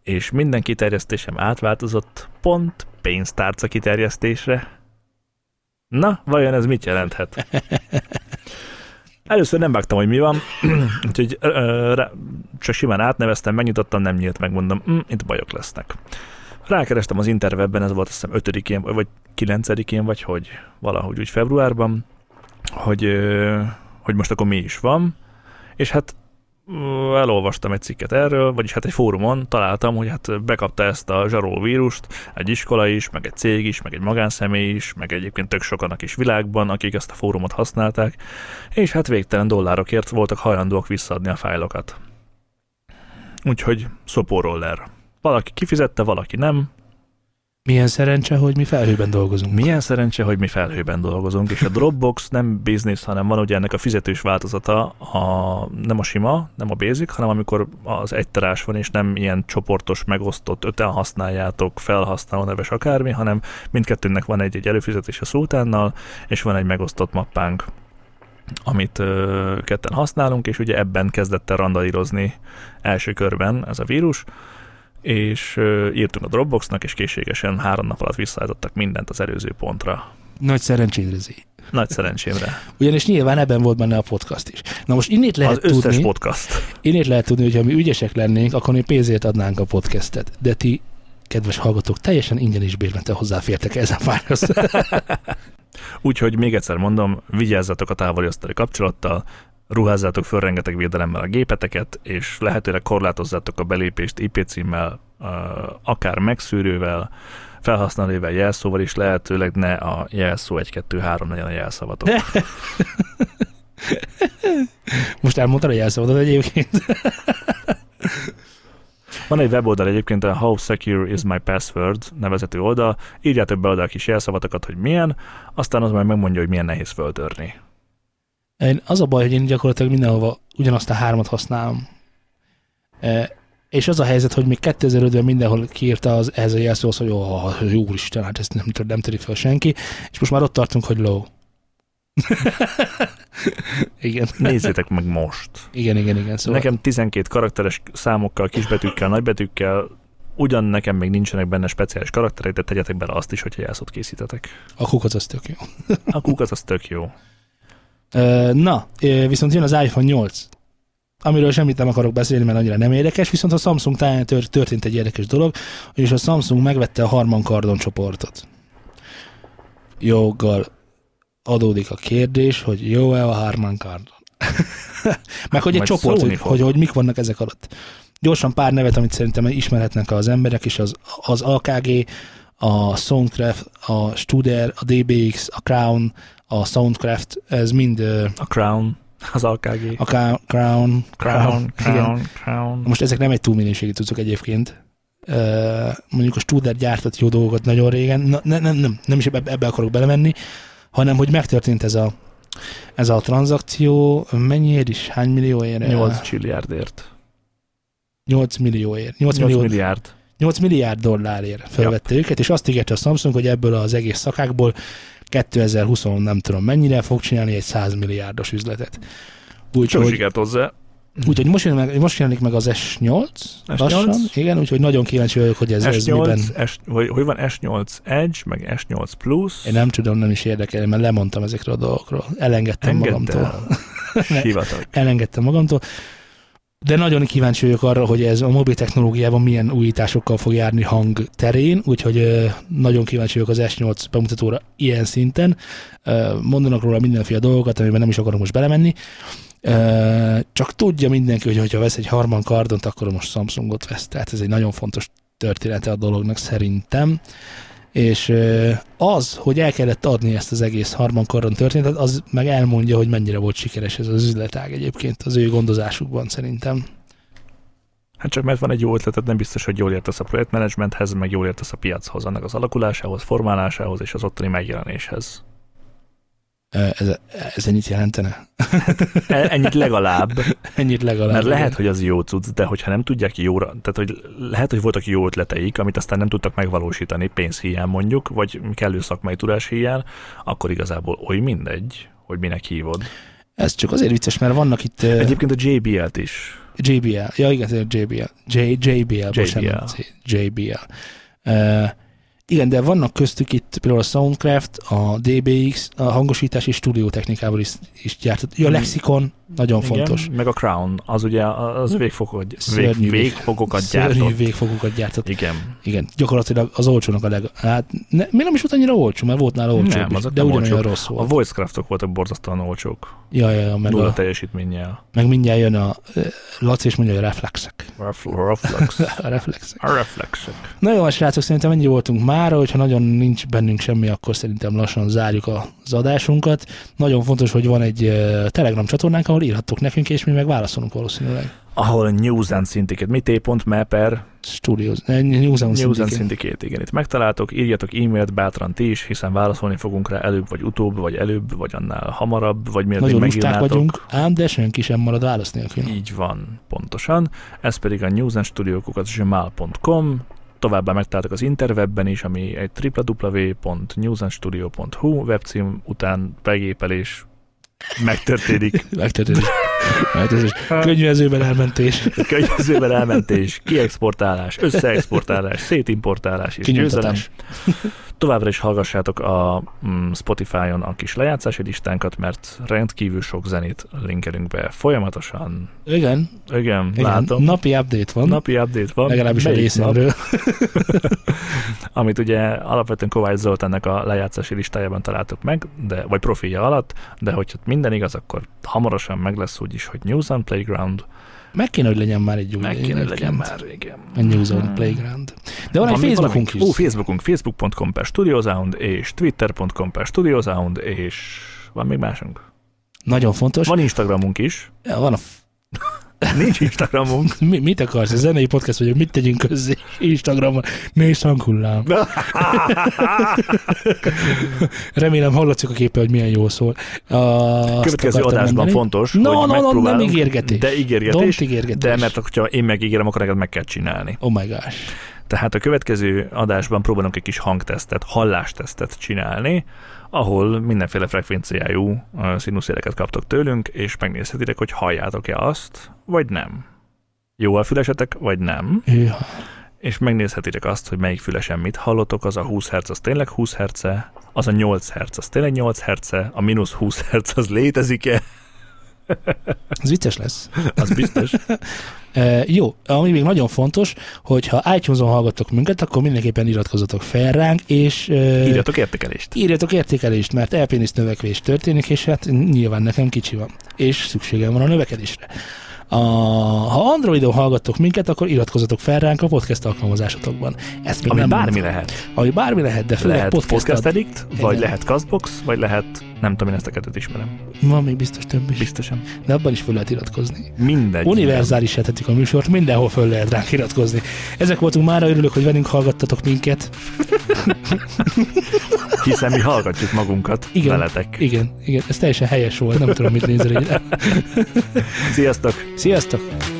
és minden kiterjesztésem átváltozott pont pénztárca kiterjesztésre. Na, vajon ez mit jelenthet? Először nem vágtam, hogy mi van, *clears throat* úgyhogy ö, rá, csak simán átneveztem, megnyitottam, nem nyílt, megmondom, hm, itt bajok lesznek. Rákerestem az interwebben, ez volt azt hiszem 5-én, vagy 9-én, vagy hogy, valahogy úgy februárban, hogy, ö, hogy most akkor mi is van, és hát elolvastam egy cikket erről, vagyis hát egy fórumon találtam, hogy hát bekapta ezt a zsaró vírust egy iskola is, meg egy cég is, meg egy magánszemély is, meg egyébként tök sokanak is világban, akik ezt a fórumot használták, és hát végtelen dollárokért voltak hajlandóak visszaadni a fájlokat. Úgyhogy szopóroller. Valaki kifizette, valaki nem, milyen szerencse, hogy mi felhőben dolgozunk. Milyen szerencse, hogy mi felhőben dolgozunk, és a Dropbox nem business, hanem van ugye ennek a fizetős változata, a, nem a sima, nem a basic, hanem amikor az egyterás van, és nem ilyen csoportos, megosztott, öten használjátok, felhasználó neves akármi, hanem mindkettőnek van egy-egy előfizetés a szultánnal, és van egy megosztott mappánk amit ö, ketten használunk, és ugye ebben kezdett el randalírozni első körben ez a vírus, és írtunk a Dropboxnak, és készségesen három nap alatt visszaállítottak mindent az előző pontra. Nagy szerencsédre, Nagy szerencsémre. Ugyanis nyilván ebben volt benne a podcast is. Na most innét lehet az tudni, podcast. Innét lehet tudni, hogy ha mi ügyesek lennénk, akkor mi pénzért adnánk a podcastet. De ti, kedves hallgatók, teljesen ingyen is bérmente hozzáfértek ez a fájhoz. *laughs* Úgyhogy még egyszer mondom, vigyázzatok a távoli kapcsolattal, ruházzátok föl rengeteg védelemmel a gépeteket, és lehetőleg korlátozzátok a belépést IP címmel, akár megszűrővel, felhasználóval jelszóval is, lehetőleg ne a jelszó 1, 2, 3 legyen a jelszavatok. *laughs* Most elmondtad a jelszavadat egyébként. *laughs* Van egy weboldal egyébként, a How Secure is my password nevezető oldal, írjátok be oda a kis jelszavatokat, hogy milyen, aztán az majd megmondja, hogy milyen nehéz föltörni. Én, az a baj, hogy én gyakorlatilag mindenhova ugyanazt a hármat használom. E, és az a helyzet, hogy még 2005-ben mindenhol kiírta az, ehhez a jelszóhoz, hogy oh, jó úristen, hát ezt nem, nem töri fel senki, és most már ott tartunk, hogy low. *laughs* igen. Nézzétek meg most. Igen, igen, igen. Szóval... Nekem 12 karakteres számokkal, kisbetűkkel, nagybetűkkel, ugyan nekem még nincsenek benne speciális karakterek, de tegyetek bele azt is, hogyha jelszót készítetek. A kukac az tök jó. a kukac az tök jó. Na, viszont jön az iPhone 8, amiről semmit nem akarok beszélni, mert annyira nem érdekes, viszont a Samsung táján történt egy érdekes dolog, és a Samsung megvette a Harman Kardon csoportot. Joggal adódik a kérdés, hogy jó-e a Harman Kardon. *laughs* Meg hogy egy Majd csoport, hogy, hogy, hogy mik vannak ezek alatt. Gyorsan pár nevet, amit szerintem ismerhetnek az emberek, és az, az AKG, a Soundcraft, a Studer, a DBX, a Crown, a Soundcraft, ez mind... A Crown, az AKG. A Crown, Crown, Crown, Crown, Crown. Most ezek nem egy túl minőségi tudszok egyébként. Mondjuk a Studer gyártott jó dolgokat nagyon régen, nem, nem, nem, nem is ebbe, ebbe akarok belemenni, hanem hogy megtörtént ez a, ez a tranzakció, mennyiért is, hány millióért? 8 csilliárdért. 8 millióért. 8, 8 millió, milliárd. 8 milliárd dollárért felvette yep. őket, és azt ígérte a Samsung, hogy ebből az egész szakákból 2020 nem tudom mennyire fog csinálni egy 100 milliárdos üzletet. Úgyhogy hozzá. Úgyhogy most, meg, most jelenik meg az S8, S8? lassan, igen, úgyhogy nagyon kíváncsi vagyok, hogy ez, S8, ez miben. S, hogy, hogy van S8 Edge, meg S8 Plus. Én nem tudom, nem is érdekel, mert lemondtam ezekről a dolgokról. Elengedtem Engedd magamtól. *laughs* Elengedtem magamtól. De nagyon kíváncsi vagyok arra, hogy ez a mobil technológiában milyen újításokkal fog járni hang terén, úgyhogy nagyon kíváncsi vagyok az S8 bemutatóra ilyen szinten. Mondanak róla mindenféle dolgokat, amiben nem is akarok most belemenni. Csak tudja mindenki, hogy ha vesz egy Harman kardont, akkor most Samsungot vesz. Tehát ez egy nagyon fontos története a dolognak szerintem és az, hogy el kellett adni ezt az egész harmankaron történetet, az meg elmondja, hogy mennyire volt sikeres ez az üzletág egyébként az ő gondozásukban szerintem. Hát csak mert van egy jó ötleted, nem biztos, hogy jól értesz a projektmenedzsmenthez, meg jól értesz a piachoz, annak az alakulásához, formálásához és az ottani megjelenéshez. Ez, ez ennyit jelentene? E, ennyit legalább. *laughs* ennyit legalább. Mert lehet, hogy az jó cucc, de hogyha nem tudják jóra, tehát hogy lehet, hogy voltak jó ötleteik, amit aztán nem tudtak megvalósítani pénzhiány mondjuk, vagy kellő szakmai tudás hiány, akkor igazából oly mindegy, hogy minek hívod. Ez csak azért vicces, mert vannak itt... Egyébként a JBL-t is. JBL, ja igen, JBL. J, JBL, JBL. Bocsánat, JBL. Uh, igen, de vannak köztük itt például a Soundcraft, a DBX, a hangosítási stúdiótechnikával is, is gyártott. A hmm. Nagyon Igen, fontos. Meg a Crown, az ugye az végfokokat, Szörnyű vég, vég- végfokokat Szörnyű gyártott. végfogokat gyártott. Igen. Igen, gyakorlatilag az olcsónak a leg... Hát ne, mi nem is volt annyira olcsó, mert volt nála olcsó Nem, is, azok de nem ugyanolyan olcsók. rossz A volt. voice-craftok voltak borzasztóan olcsók. Ja, ja, ja, meg, Nulla a, teljesítménnyel. meg mindjárt jön a Laci, és mondja, hogy reflexek. Refl- Reflex. *laughs* A reflexek. A reflexek. Na jó, srácok, szerintem ennyi voltunk már, hogyha nagyon nincs bennünk semmi, akkor szerintem lassan zárjuk az adásunkat. Nagyon fontos, hogy van egy Telegram csatornánk, ahol írhattok nekünk, és mi meg válaszolunk valószínűleg. Ahol News and Syndicate, mi t.me per Studios, eh, News and News and Syndicate. Igen, itt megtaláltok, írjatok e-mailt bátran ti is, hiszen válaszolni fogunk rá előbb vagy utóbb, vagy előbb, vagy annál hamarabb, vagy miért Nagyon még lusták vagyunk, ám de senki sem marad válasz nélkül. Így van, pontosan. Ez pedig a newsandstudio.com Továbbá megtaláltak az interwebben is, ami egy www.newsandstudio.hu webcím után begépelés megtörténik. *laughs* Megtörténik. Megtörténik. Könyvezőben elmentés. Könyvezőben elmentés, kiexportálás, összeexportálás, szétimportálás és győzelem. Továbbra is hallgassátok a mm, Spotify-on a kis lejátszási listánkat, mert rendkívül sok zenét linkelünk be folyamatosan. Igen, Igen, igen. látom. napi update van. Napi update van. legalábbis a Melyik részemről. *laughs* amit ugye alapvetően Kovács Zoltánnak a lejátszási listájában találtok meg, de, vagy profilja alatt, de hogyha minden igaz, akkor hamarosan meg lesz úgy is, hogy News on Playground, Meg kéne, hogy legyen már egy új meg kéne, hogy legyen egyébként. már, igen. A News on Playground. De van, egy még Facebookunk valami? is. Ó, Facebookunk, facebook.com per studiosound, és twitter.com per studiosound, és van még másunk? Nagyon fontos. Van Instagramunk is. Ja, van a *laughs* Nincs Instagramunk. Mi, mit akarsz? Ez zenei podcast vagyok, mit tegyünk közzé Instagramon? Nézd hanghullám. *laughs* Remélem hallatszik a képe, hogy milyen jól szól. A, Következő adásban mondani. fontos, No, hogy no, no, nem ígérgetés. De ígérgetés. Don't ígérgetés. De mert hogyha én megígérem, akkor neked meg kell csinálni. Oh my gosh. Tehát a következő adásban próbálunk egy kis hangtesztet, hallástesztet csinálni, ahol mindenféle frekvenciájú színuszéleket kaptok tőlünk, és megnézhetitek, hogy halljátok-e azt, vagy nem. Jó a fülesetek, vagy nem, Ja. és megnézhetitek azt, hogy melyik fülesen mit hallotok, az a 20 Hz az tényleg 20 Hz, az a 8 Hz az tényleg 8 Hz, a mínusz 20 Hz az létezik-e, Ez vicces lesz. az biztos. *laughs* E, jó, ami még nagyon fontos, hogy ha iTunes-on hallgattok minket, akkor mindenképpen iratkozzatok fel ránk, és e, Írjatok értékelést. írjatok értékelést, mert elpénisz növekvés történik, és hát nyilván nekem kicsi van, és szükségem van a növekedésre. A, ha Androidon hallgattok minket, akkor iratkozzatok fel ránk a podcast alkalmazásotokban. Ezt még Ami nem bármi mondtam. lehet. Ami bármi lehet, de főleg Lehet podcast, podcast ad- addict, vagy Igen. lehet Castbox, vagy lehet, nem tudom, én ezt a kettőt ismerem. Van még biztos több is, Biztosan. de abban is fel lehet iratkozni. Mindegy. Univerzális tetik a műsort, mindenhol föl lehet ránk iratkozni. Ezek voltunk már, örülök, hogy velünk hallgattatok minket. *laughs* Hiszen mi hallgatjuk magunkat Igen. veletek. Igen, igen, ez teljesen helyes volt, nem tudom, mit nézel. Sziasztok! Sziasztok!